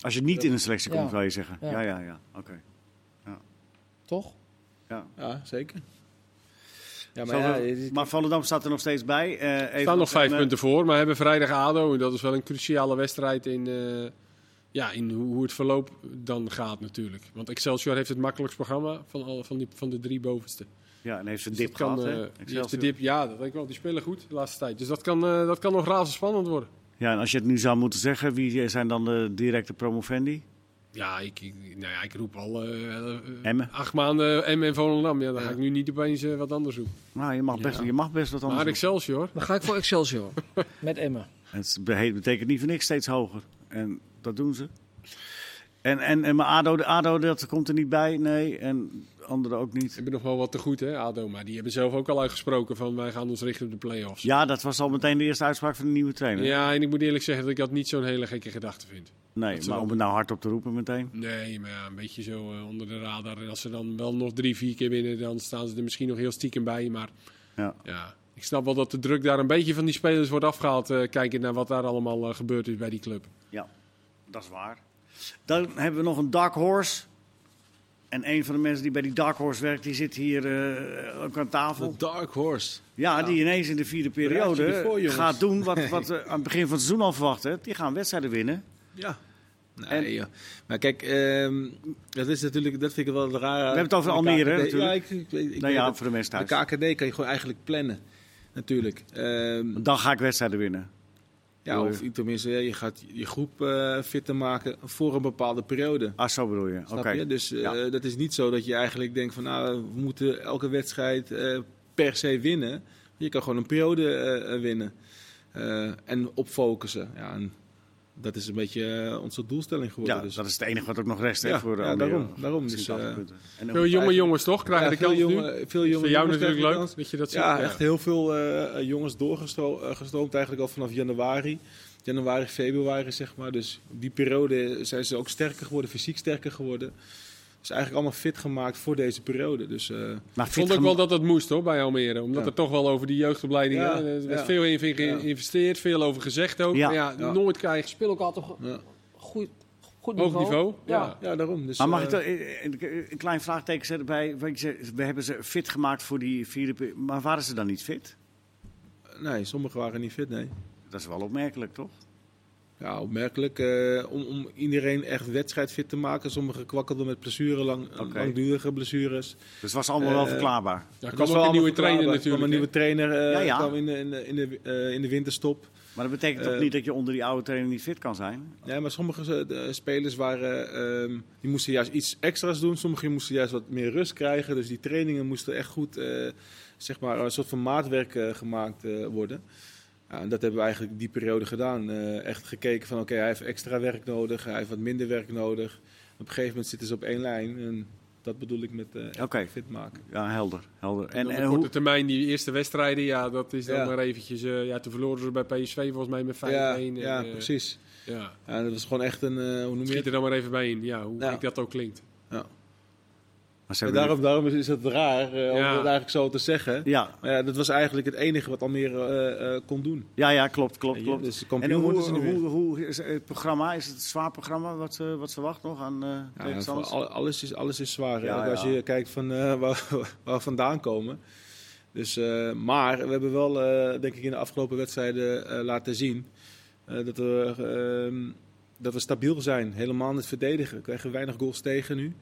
Als je niet in een selectie komt, Ja. zou je zeggen. Ja, Ja. ja, ja. Oké. Toch? Ja, zeker. Ja, maar ja, maar Volendam staat er nog steeds bij. Eh even staan nog vijf eh, punten voor, maar hebben vrijdag ADO. En dat is wel een cruciale wedstrijd in, eh, ja, in hoe, hoe het verloop dan gaat natuurlijk. Want Excelsior heeft het makkelijkst programma van, alle, van, die, van de drie bovenste. Ja, en heeft een Dus dip gehad, eh, hè? die heeft de Excelsior. dip, ja, dat denk ik wel. Die spelen goed de laatste tijd. Dus dat kan, eh, dat kan nog razendspannend worden. Ja, en als je het nu zou moeten zeggen, wie zijn dan de directe promovendi? Ja, ik, ik, nou ja, ik roep al eh, eh, Emmen? acht maanden M en Volendam. Ja, dan ga ik nu niet opeens eh, wat anders doen. Nou, je mag best, Ja. je mag best wat anders Maar. Excelsior, Dan ga ik voor Excelsior. Met Emmen. Het be- betekent niet voor niks steeds hoger. En dat doen ze. En, en, en maar ADO, de ADO dat komt er niet bij, nee. En anderen ook niet. hebben nog wel wat te goed, hè, ADO. Maar die hebben zelf ook al uitgesproken van wij gaan ons richten op de play-offs. Ja, dat was al meteen de eerste uitspraak van de nieuwe trainer. Ja, en ik moet eerlijk zeggen dat ik dat niet zo'n hele gekke gedachte vind. nee, dat ze maar om het nou hardop te roepen meteen. Nee, maar ja, een beetje zo eh, onder de radar. En als ze dan wel nog drie, vier keer winnen, dan staan ze er misschien nog heel stiekem bij. Maar Ja. ja, ik snap wel dat de druk daar een beetje van die spelers wordt afgehaald. eh kijkend naar wat daar allemaal eh, gebeurd is bij die club. Dat is waar. Dan hebben we nog een Dark Horse. En een van de mensen die bij die Dark Horse werkt, die zit hier eh, ook aan tafel. de Dark Horse. Ja, die ineens in de vierde periode ervoor, gaat doen wat, wat we aan het begin van het seizoen al verwachten. Die gaan wedstrijden winnen. Ja. Nee, ja. Maar kijk, ehm, dat is natuurlijk, dat vind ik wel raar. We hebben het over Almere, KKD. natuurlijk. Ja, ik, ik, weet- ik nou ja, voor de mensen De thuis. KKD kan je gewoon eigenlijk plannen. Natuurlijk. Ehm, Dan ga ik wedstrijden winnen. Ja, of tenminste, je gaat je groep eh fitter maken voor een bepaalde periode. Ah, zo bedoel je. Oké. Dus eh, Ja. dat is niet zo dat je eigenlijk denkt van nou, we moeten elke wedstrijd eh, per se winnen. Je kan gewoon een periode winnen. En op focussen. Ja, en dat is een beetje eh, onze doelstelling geworden. Ja, dus. dat is het enige wat ook nog rest hè, Ja, voor ja, Almere. daarom, daarom. Dus, 80 eh, Veel jonge eigenlijk- jongens toch? Krijgen Ja, de veel kans nu? jonge- veel jonge Voor jou jongens natuurlijk de leuk kans. dat je dat Ja, echt heel veel eh, jongens doorgestroomd eigenlijk al vanaf januari. Januari, februari zeg maar. Dus die periode zijn ze ook sterker geworden, fysiek sterker geworden. Dus eigenlijk allemaal fit gemaakt voor deze periode. Dus eh, Maar Ik vond ook wel dat het moest hoor, bij Almere. Omdat Ja. er toch wel over die jeugdopleidingen... Ja, eh, er werd ja. veel in Ja. geïnvesteerd, veel over gezegd ook. Ja. Maar ja, Ja. nooit krijg je Speel ook altijd ja. goed, goed hoog niveau. Ja. Ja. daarom. Dus, Maar mag eh, ik toch een, een klein vraagteken zetten bij? We hebben ze fit gemaakt voor die vierde. Maar waren ze dan niet fit? Nee, sommigen waren niet fit, nee. Dat is wel opmerkelijk, toch? Ja, opmerkelijk. eh, om, om iedereen echt wedstrijdfit te maken. Sommigen kwakkelden met blessures, lang, langdurige blessures. Dus het was allemaal wel Eh, verklaarbaar. Ja, er was kwam wel ook een nieuwe trainer. Er natuurlijk. kwam een nieuwe trainer eh, Ja, ja. kwam in, de, in, de, in, de, eh, in de winterstop. Maar dat betekent toch niet dat je onder die oude trainer niet fit kan zijn? Ja, maar sommige de spelers waren, ehm, die moesten juist iets extra's doen. Sommigen moesten juist wat meer rust krijgen. Dus die trainingen moesten echt goed, eh, zeg maar, een soort van maatwerk gemaakt eh, worden. Ja, en dat hebben we eigenlijk die periode gedaan. Eh, echt gekeken van, oké, hij heeft extra werk nodig. Hij heeft wat minder werk nodig. Op een gegeven moment zitten ze op één lijn. En dat bedoel ik met eh, Oké. fit maken. Ja, helder. helder. En, En, op en korte hoe, termijn, die eerste wedstrijden, ja, dat is dan Ja. maar eventjes... eh, ja, toen verloren ze bij PSV volgens mij met 5-1. Ja, en, ja precies. Ja. Ja, dat was gewoon echt een, eh, hoe noem je Schiet het? er dan maar even bij in, ja, hoe Ja. gek dat ook klinkt. Maar ze En hebben daarom, daarom is, is het raar eh, om het eigenlijk zo te zeggen. ja, Maar ja, dat was eigenlijk het enige wat Almere eh, eh, kon doen. ja, ja, klopt, klopt, klopt. Dus En hoe, hoe, hoe is het programma? Is het een zwaar programma wat ze, wat ze wacht nog aan eh Ja, tegenstanders? alles, is, alles is zwaar. als je kijkt van eh, waar, waar we vandaan komen. Dus, eh, maar we hebben wel, eh, denk ik, in de afgelopen wedstrijden eh, laten zien eh, dat, we, ehm, dat we stabiel zijn. Helemaal in het verdedigen. We krijgen weinig goals tegen nu.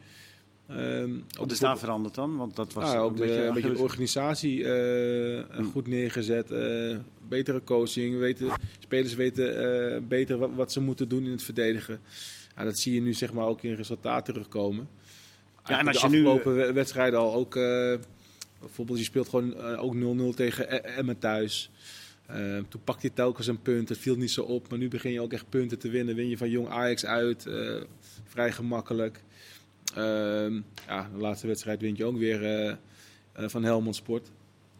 Ehm, Wat is daar veranderd dan? Want dat was ja, ook de, een beetje de organisatie eh, Hm. goed neergezet. eh, betere coaching. Weten, spelers weten eh, beter wat, wat ze moeten doen in het verdedigen. Ja, dat zie je nu zeg maar ook in resultaten terugkomen. Ja, en als de je nu- afgelopen we- wedstrijden al ook... bijvoorbeeld, je speelt gewoon ook 0-0 tegen E- Emmen thuis. Eh, toen pakte je telkens een punt. Het viel niet zo op. Maar nu begin je ook echt punten te winnen. Win je van Jong Ajax uit. vrij gemakkelijk. Ehm, ja, de laatste wedstrijd wint je ook weer eh, eh, van Helmond Sport.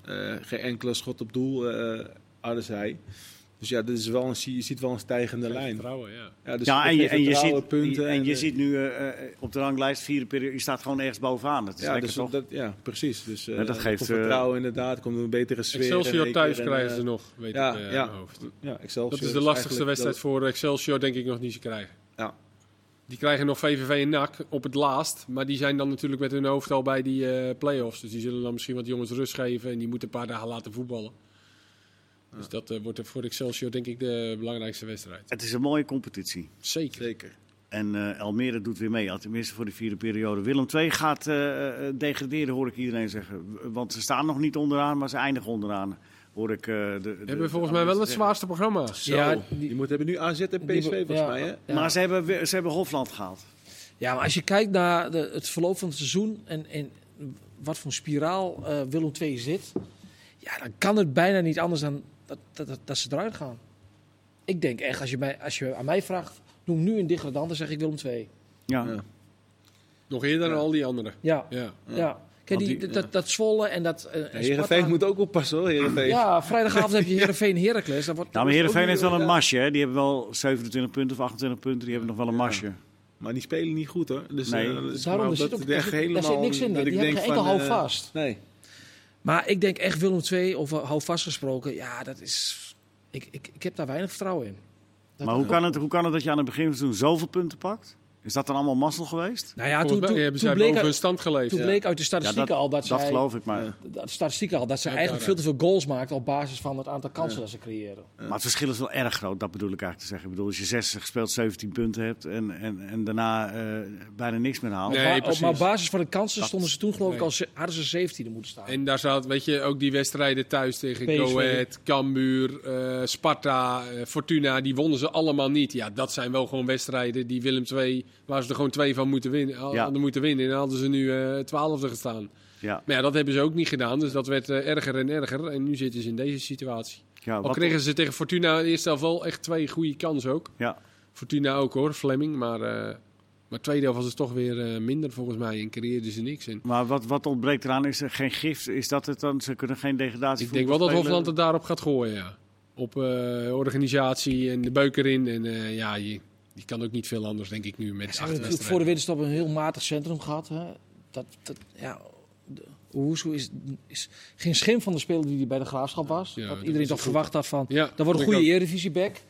Eh, geen enkele schot op doel eh hadden zij. Dus ja, dit is wel een, je ziet wel een stijgende lijn. Vertrouwen, ja. Ja, dus Ja, en je, en ziet, punten. en je ziet nu op de ranglijst vierde periode, je staat gewoon ergens bovenaan. Dat is ja, lekker dus toch? dat, ja, precies. Dus, Ja, dat geeft, eh, vertrouwen inderdaad. Er komt een betere sfeer. in Excelsior thuis krijgen ze nog, weet ja, ik eh, ja. mijn hoofd. Ja, Excelsior Dat is de lastigste wedstrijd voor Excelsior, denk ik, nog niet te krijgen. Ja. Die krijgen nog VVV en NAC op het laatst. Maar die zijn dan natuurlijk met hun hoofd al bij die eh play-offs. Dus die zullen dan misschien wat jongens rust geven. En die moeten een paar dagen laten voetballen. Dus dat eh, wordt voor Excelsior denk ik de belangrijkste wedstrijd. Het is een mooie competitie. Zeker. Zeker. En eh Almere doet weer mee, tenminste voor de vierde periode. Willem II gaat degraderen, hoor ik iedereen zeggen. Want ze staan nog niet onderaan, maar ze eindigen onderaan. Hoor ik, eh, de, hebben volgens mij wel het zwaarste programma. Zo, Ja, die, die- moeten hebben nu AZ en PSV volgens ja. mij, hè? Ja. Maar ze hebben, weer- ze hebben Hofland gehaald. Ja, maar als je kijkt naar de, het verloop van het seizoen en, en wat voor spiraal eh Willem II zit, ja, dan kan het bijna niet anders dan dat, dat, dat, dat ze eruit gaan. Ik denk echt, als je, mij, als je aan mij vraagt, noem nu een degradant, dan zeg ik Willem II. Ja. Ja. Nog eerder dan al die anderen. Ja, Ja. ja. Kijk, Want die, die- dat, ja. dat Zwolle en dat... eh, Heerenveen Sparta. moet ook oppassen hoor, Heerenveen. Ja, vrijdagavond heb je Heerenveen Heracles. Dat wordt, Ja, maar Heerenveen heeft wel een masje. Hè? Die hebben wel 27 punten of 28 punten. Die hebben nog wel een Ja. masje. Maar die spelen niet goed hoor. Dus, Nee. eh, Daarom, er zit, ook, echt daar, zit, daar helemaal zit niks in. dat Die ik hebben denk geen enkel van, hou eh, vast. Nee. Maar ik denk echt Willem II, of hou vast gesproken, ja, dat is... Ik, ik, ik heb daar weinig vertrouwen in. Dat- Maar hoe kan, het, hoe kan het dat je aan het begin van het seizoen zoveel punten pakt? Is dat dan allemaal mazzel geweest? Nou ja, toen, toen, hebben toen zij bleek, uit, stand geleefd. toen bleek uit de statistieken al dat, dat zij, geloof ik, maar, Ja. de statistieken al dat ze eigenlijk veel te veel goals maakten op basis van het aantal kansen dat ze creëren. maar het verschil is wel erg groot. Dat bedoel ik eigenlijk te zeggen. Ik bedoel, als je 60 gespeeld, 17 punten hebt en, en, en daarna eh, bijna niks meer haalt. Nee, Op ba- op, precies. maar op basis van de kansen stonden ze toen geloof ik al ze- hadden ze 17 moeten staan. En daar zat, weet je, ook die wedstrijden thuis tegen PSV. Go Ahead, Cambuur, eh, Sparta, eh, Fortuna, die wonnen ze allemaal niet. Ja, dat zijn wel gewoon wedstrijden die Willem II, waar ze er gewoon twee van moeten winnen, Ja. hadden moeten winnen. En dan hadden ze nu eh twaalfde gestaan. Ja, Maar ja, dat hebben ze ook niet gedaan, dus dat werd eh, erger en erger. En nu zitten ze in deze situatie. ja, Al kregen ze tegen Fortuna in eerste helft wel echt twee goede kansen ook. ja. Fortuna ook hoor, Fleming. Maar, eh maar tweede helft was het toch weer minder volgens mij en creëerden ze niks. Maar wat, wat ontbreekt eraan is er geen gift. Is dat het dan? Ze kunnen geen degradatie ik denk wel dat Hofland het daarop gaat gooien, ja. Op organisatie en de beuk erin. En ja, je, je kan ook niet veel anders, denk ik, nu met Ze acht hebben natuurlijk voor de winterstop een heel matig centrum gehad. Hè. Dat, dat, ja, is, is geen schim van de speler die bij de Graafschap was. Ja, wat dat iedereen is toch verwacht had van, Ja, dat wordt een goede eredivisieback. Nou,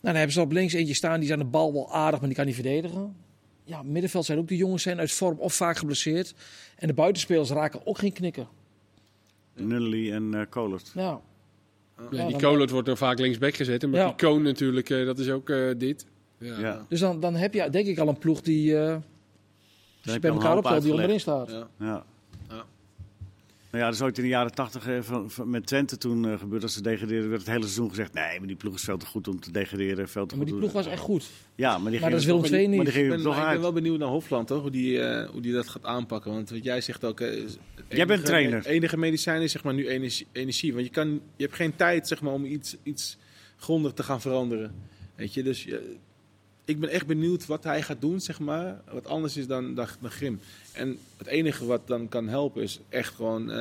dan hebben ze op links eentje staan, die is aan de bal wel aardig, maar die kan niet verdedigen. Ja, middenveld zijn ook die jongens zijn uit vorm of vaak geblesseerd. En de buitenspelers raken ook geen knikken. Nunnely en eh Kolert. Ja, Ja, die Kolert wordt dan vaak linksback gezet. Ja. die Koon natuurlijk, eh, dat is ook eh, dit. Ja. Ja. dus dan, dan heb je denk ik al een ploeg die, eh, je bij elkaar optelt, die onderin staat. Ja. Nou ja, dat is ooit in de jaren tachtig met Twente toen eh, gebeurd. Als ze degradeerden, werd het hele seizoen gezegd... nee, maar die ploeg is veel te goed om te degraderen. Veel te Maar die ploeg was echt goed. Ja, maar die Maar dat is Willem er II toch- Maar die niet. Ik ben, toch maar ik ben uit. wel benieuwd naar Hofland, toch? Hoe die, eh, hoe die dat gaat aanpakken. Want wat jij zegt ook... eh, is- het Jij bent enige- trainer. Het enige medicijn is zeg maar nu energie. energie. Want je, kan, je hebt geen tijd zeg maar, om iets, iets grondig te gaan veranderen. Weet je, dus je- ik ben echt benieuwd wat hij gaat doen, zeg maar. Wat anders is dan, dan, dan Grim. En het enige wat dan kan helpen is echt gewoon eh,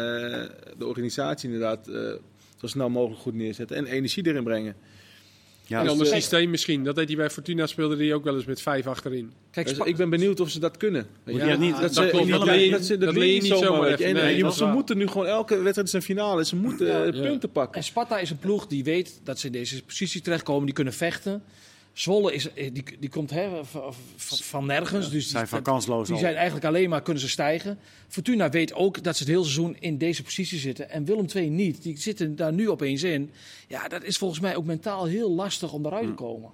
de organisatie inderdaad... eh, zo snel mogelijk goed neerzetten en energie erin brengen. Ja, Een dus, ander eh, systeem misschien. Dat deed hij bij Fortuna, speelde hij ook wel eens met vijf achterin. Kijk, Dus ik ben benieuwd of ze dat kunnen. Ja, niet- dat, dat ze, klopt. dat, leer je- dat, dat leer niet zomaar. En, even. Nee, ze waar. moeten nu gewoon elke wedstrijd is een finale. Ze moeten Ja. punten pakken. En Sparta is een ploeg die weet dat ze in deze positie terechtkomen, die kunnen vechten. Zwolle is, eh, die, die komt hè, van, nergens. dus zijn die, van kansloos die al. zijn eigenlijk alleen maar kunnen ze stijgen. Fortuna weet ook dat ze het hele seizoen in deze positie zitten. En Willem II niet. Die zitten daar nu opeens in. Ja, dat is volgens mij ook mentaal heel lastig om daaruit te komen.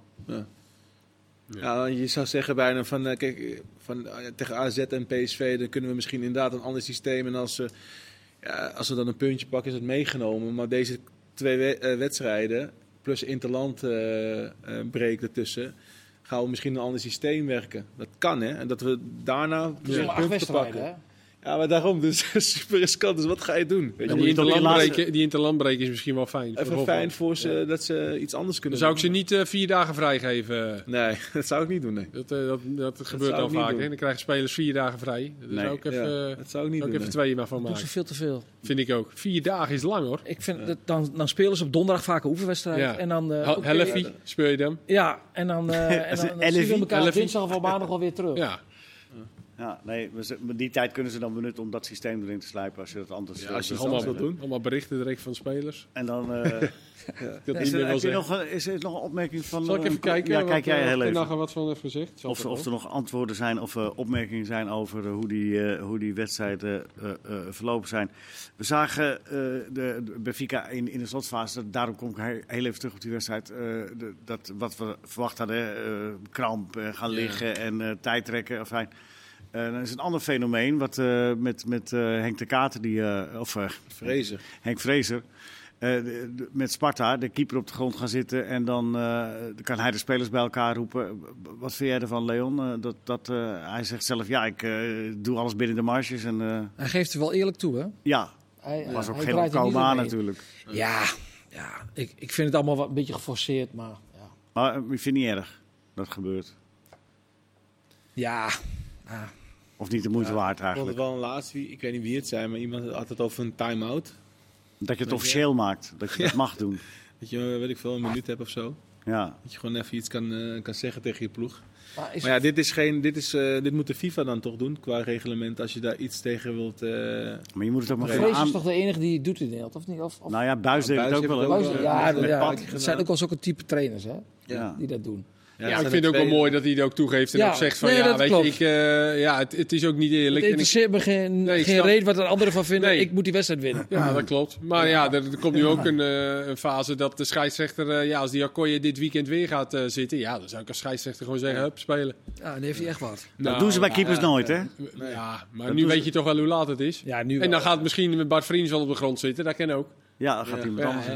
Ja, je zou zeggen bijna van, eh, kijk, eh, van tegen AZ en PSV, dan kunnen we misschien inderdaad een ander systeem. En als, ze ja, als we dan een puntje pakken, is het meegenomen. Maar deze twee we- wedstrijden, plus interland eh eh, break ertussen, gaan we misschien een ander systeem werken. Dat kan, hè? En dat we daarna punten pakken. Ja, maar daarom, dus super riskant. Dus wat ga je doen? Weet je? Dan die interlandbreken die interlandbreken is misschien wel fijn. voor Even Hofland. fijn voor ze dat ze iets anders Dan kunnen zou ik ze niet eh, vier dagen vrijgeven. Nee, dat zou ik niet doen, nee. Dat, eh, dat, dat gebeurt al vaak. Dan krijgen spelers vier dagen vrij. Nee. zou ik even, Ja, dat zou ik niet zou doen. ik even nee. twee maar van Dat doen maken. ze veel te veel. Vind ik ook. Vier dagen is lang hoor. Ik vind dat dan, dan spelen ze op donderdag vaak een oefenwedstrijd. Ja. En dan, eh, Helfie, speel je dan? Ja, en dan, eh en dan, dan zien we elkaar dinsdag of maandag alweer terug. Ja. Ja, nee, die tijd kunnen ze dan benutten om dat systeem erin te slijpen als je dat anders Ja, als je wil wilt doen. Allemaal berichten direct van spelers. En dan eh, Dat is, er, je nog, een- is er nog een opmerking van... Zal ik eh, even kijken? Ja, kijk jij eh, heel of er even. nog wat van heeft gezegd. Of, of er nog antwoorden zijn of eh, opmerkingen zijn over hoe, die, eh, hoe die wedstrijden eh, eh, verlopen zijn. We zagen eh, de, de Benfica in, in de slotfase, daarom kom ik he- heel even terug op die wedstrijd. eh, de- dat, wat we verwacht hadden, eh, kramp, gaan Ja. liggen en eh tijd trekken. Enfin, eh, dan is een ander fenomeen wat eh, met, met eh, Henk de Kater, die, eh, of eh, Vrezen. Henk Vrezer. eh, met Sparta, de keeper op de grond gaan zitten en dan eh, kan hij de spelers bij elkaar roepen. Wat vind jij ervan, Leon? Dat, dat, eh, hij zegt zelf, ja, ik eh, doe alles binnen de marges. En, eh, Hij geeft er wel eerlijk toe, hè? ja, Hij, was ook hij geen opkomen aan omheen. natuurlijk. Ja, ja ik, ik vind het allemaal wat een beetje geforceerd, maar ja. Maar ik vind het niet erg dat gebeurt. Ja, ah, Of niet de moeite Ja, waard Ik vond het eigenlijk. wel een laatste, wie- ik weet niet wie het zei, maar iemand had het over een time-out. Dat je het officieel maakt, dat je dat mag doen. Dat je, weet ik veel, een minuut hebt of zo. Ja. Dat je gewoon even iets kan, eh, kan zeggen tegen je ploeg. maar is, Maar ja, dit, is geen, dit, is, eh, dit moet de FIFA dan toch doen qua reglement als je daar iets tegen wilt. eh, Maar je moet het ook maar Vrees Vrees is aan... toch de enige die het doet in Nederland, of niet? Of, of, Nou ja, Buis Ja, deed het Buis ook wel. heeft het ook wel, ja, het zijn ook wel zulke type trainers hè, Ja. die dat doen. Ja, ik vind het ook wel mooi dat hij het ook toegeeft en ook zegt van ja, weet je, ik, uh, ja, het, het, is ook niet eerlijk. Het interesseert me geen, nee, geen reden wat er anderen van vinden. Nee. Ik moet die wedstrijd winnen. Ja, dat klopt. Maar ja, er, er komt nu ook een, uh, een, fase dat de scheidsrechter, uh, ja, als die Akkoye dit weekend weer gaat zitten, ja, dan zou ik als scheidsrechter gewoon zeggen, hup, spelen. Ja, dan heeft hij echt wat. Nou, dat doen ze bij keepers nooit, hè? Ja, maar nu weet je toch wel hoe laat het is. Ja, nu en dan gaat misschien met Bart Vriends wel op de grond zitten, dat ken ook. Ja, dan gaat hij met anders.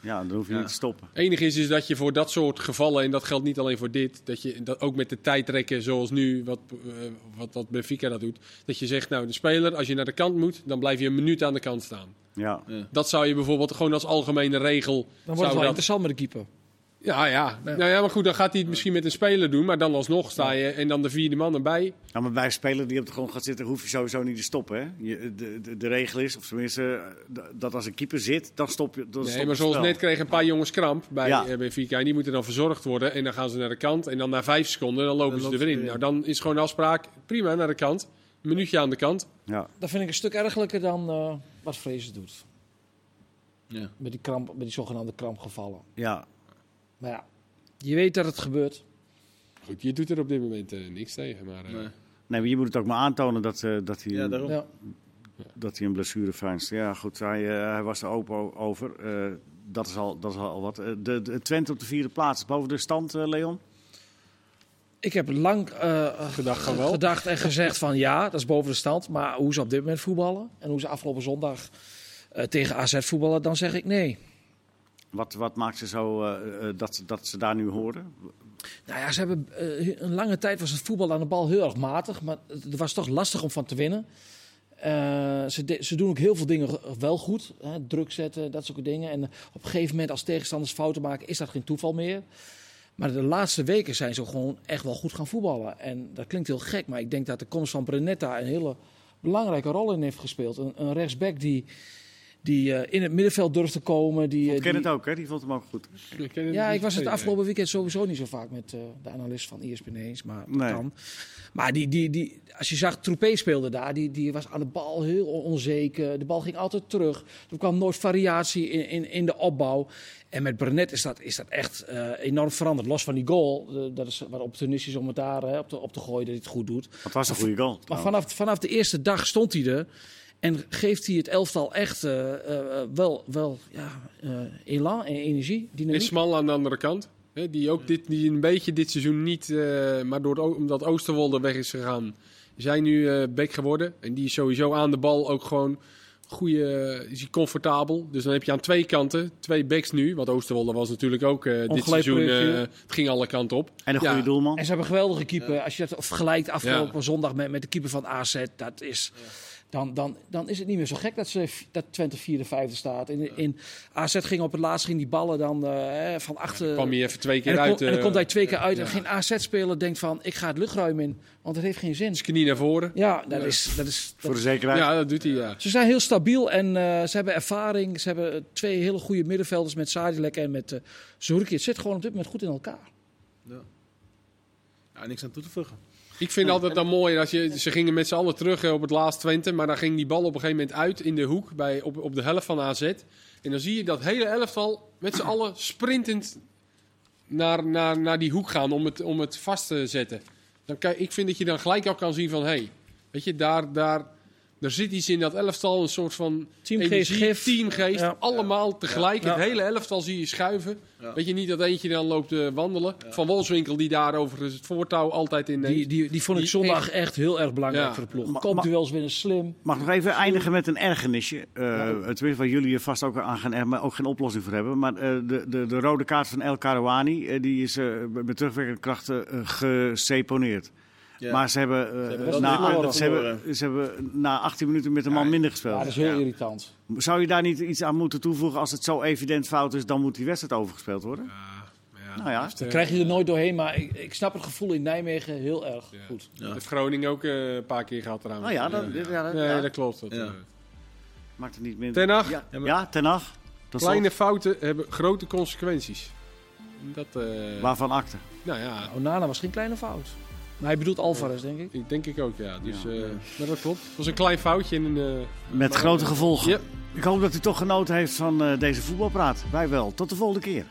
Ja, dan hoef je niet te stoppen. Het enige is, is dat je voor dat soort gevallen, en dat geldt niet alleen voor dit, dat je dat ook met de tijdrekken zoals nu, wat, uh, wat, wat Benfica dat doet, dat je zegt, nou de speler, als je naar de kant moet, dan blijf je een minuut aan de kant staan. Ja. Dat zou je bijvoorbeeld gewoon als algemene regel... Dan wordt het wel interessant met de keeper. Ja, ja. Nou ja, maar goed, dan gaat hij het misschien met een speler doen. Maar dan alsnog sta je en dan de vierde man erbij. Ja, maar bij een speler die op de grond gaat zitten, hoef je sowieso niet te stoppen. Hè? Je, de, de, de, regel is, of tenminste, dat als een keeper zit, dan stop je. Dan nee, maar zoals net kregen een paar jongens kramp bij ja. Eh, Benfica. En die moeten dan verzorgd worden. En dan gaan ze naar de kant. En dan na vijf seconden, dan lopen ze er weer in. Nou, dan is gewoon de afspraak, prima, naar de kant. Een minuutje aan de kant. Ja. Dat vind ik een stuk ergelijker dan uh, wat Vrezen doet. Ja. Met die, kramp, met die zogenaamde krampgevallen. Ja, maar ja, je weet dat het gebeurt. Goed, je doet er op dit moment uh, niks tegen. Maar, uh... nee. nee. maar je moet het ook maar aantonen dat, uh, dat, hij, ja, daarom. Ja. dat hij een blessure fijnst. Ja, goed, hij, hij was er open over. dat, is al, dat is al wat. de, de Twente op de vierde plaats, boven de stand, Leon? Ik heb lang gedacht, gedacht en gezegd van ja, dat is boven de stand. Maar hoe ze op dit moment voetballen en hoe ze afgelopen zondag tegen AZ voetballen, dan zeg ik nee. Wat, wat maakt ze zo uh, dat, dat ze daar nu horen? Nou ja, ze hebben uh, een lange tijd was het voetbal aan de bal heel erg matig, maar het was toch lastig om van te winnen. ze, ze, doen ook heel veel dingen wel goed. Hè, druk zetten, dat soort dingen. En op een gegeven moment als tegenstanders fouten maken, is dat geen toeval meer. Maar de laatste weken zijn ze gewoon echt wel goed gaan voetballen. En dat klinkt heel gek, maar ik denk dat de komst van Brenetta een hele belangrijke rol in heeft gespeeld. Een, een rechtsback die die uh, in het middenveld durft te komen. Die, ik ken het ook, hè? Die vond hem ook goed. Ik ja, ik was het afgelopen weekend sowieso niet zo vaak met uh, de analist van ESPN eens, maar dat nee. kan. Maar die, die, die, als je zag, Troepé speelde daar, die, die was aan de bal heel onzeker. De bal ging altijd terug. Er kwam nooit variatie in, in, in de opbouw. En met Brenet is dat, is dat echt uh, enorm veranderd. Los van die goal, uh, dat is wat opportunistisch om het daar uh, op, te, op te gooien, dat hij het goed doet. Dat was een goede goal. Maar vanaf, vanaf de eerste dag stond hij er. En geeft hij het elftal echt uh, uh, wel, wel ja, uh, elan en energie. Dynamiek. En Smal aan de andere kant. Hè, die ook dit, die een beetje dit seizoen niet, maar door het, omdat Oosterwolde weg is gegaan, zijn nu bek geworden. En die is sowieso aan de bal ook gewoon goede, is hij comfortabel. Dus dan heb je aan twee kanten twee backs nu. Want Oosterwolde was natuurlijk ook dit seizoen, het ging alle kanten op. En een goede doelman. En ze hebben een geweldige keeper. Ja. Als je dat vergelijkt afgelopen ja. zondag met, met de keeper van AZ, dat is dan, dan, dan is het niet meer zo gek dat, ze, dat Twente vierde, vijfde staat. In, in AZ ging op het laatst ging die ballen dan uh, van achter. Ja, kwam je even twee keer en uit. Kom, en dan komt hij twee keer uit. En geen AZ-speler denkt van, ik ga het luchtruim in. Want het heeft geen zin. Zijn knie naar voren. Ja, dat is... Dat is dat Voor de zekerheid. Ja, dat doet hij, ja. Ze zijn heel stabiel en uh, ze hebben ervaring. Ze hebben twee hele goede middenvelders met Sadilek en met uh, Zurki. Het zit gewoon op dit moment goed in elkaar. Ja. ja niks aan toe te voegen. Ik vind altijd dan mooi dat je, ze gingen met z'n allen terug op het laatste Twente, maar dan ging die bal op een gegeven moment uit in de hoek bij, op, op de helft van AZ. En dan zie je dat hele elftal met z'n allen sprintend naar, naar, naar die hoek gaan om het, om het vast te zetten. Dan kan, ik vind dat je dan gelijk al kan zien van, hé, hey, weet je, daar, daar, er zit iets in dat elftal, een soort van teamgeest, energie, teamgeest. Ja. Allemaal tegelijk. Ja. Het hele elftal zie je schuiven. Ja. Weet je niet dat eentje dan loopt uh, wandelen. Van Wolfswinkel die daar over het voortouw altijd in neemt. Die, die, die vond ik zondag echt, echt heel erg belangrijk voor de ploeg. Komt u wel eens winnen slim. Mag nog even eindigen met een ergernisje. Uh, tenminste waar jullie er vast ook aan gaan maar ook geen oplossing voor hebben. Maar uh, de, de, de rode kaart van El Karouani, die is met terugwerkende krachten geseponeerd. Ja. Maar ze hebben, uh, ze, hebben na, ze, hebben, ze hebben na 18 minuten met een man ja, minder gespeeld. Ja, dat is heel ja. irritant. Zou je daar niet iets aan moeten toevoegen? Als het zo evident fout is, dan moet die wedstrijd overgespeeld worden? Nou ja. Dan krijg je er nooit doorheen, maar ik, ik snap het gevoel in Nijmegen heel erg goed. Dat heeft Groningen ook uh, een paar keer gehad eraan. Nou ja, dat, ja. Dat, nee, dat klopt. Dat, uh, Maakt het niet minder. Ten Hag. Ja, ja ten Hag. Kleine fouten hebben grote consequenties. Dat, uh, Waarvan akte? Nou ja. Onana was geen kleine fout. Maar hij bedoelt Alvarez, denk ik. Ik denk ik ook, ja. Dus, ja, uh, maar dat klopt. Het was een klein foutje. In uh, Met grote gevolgen. Ja. Ik hoop dat u toch genoten heeft van uh, deze voetbalpraat. Wij wel. Tot de volgende keer.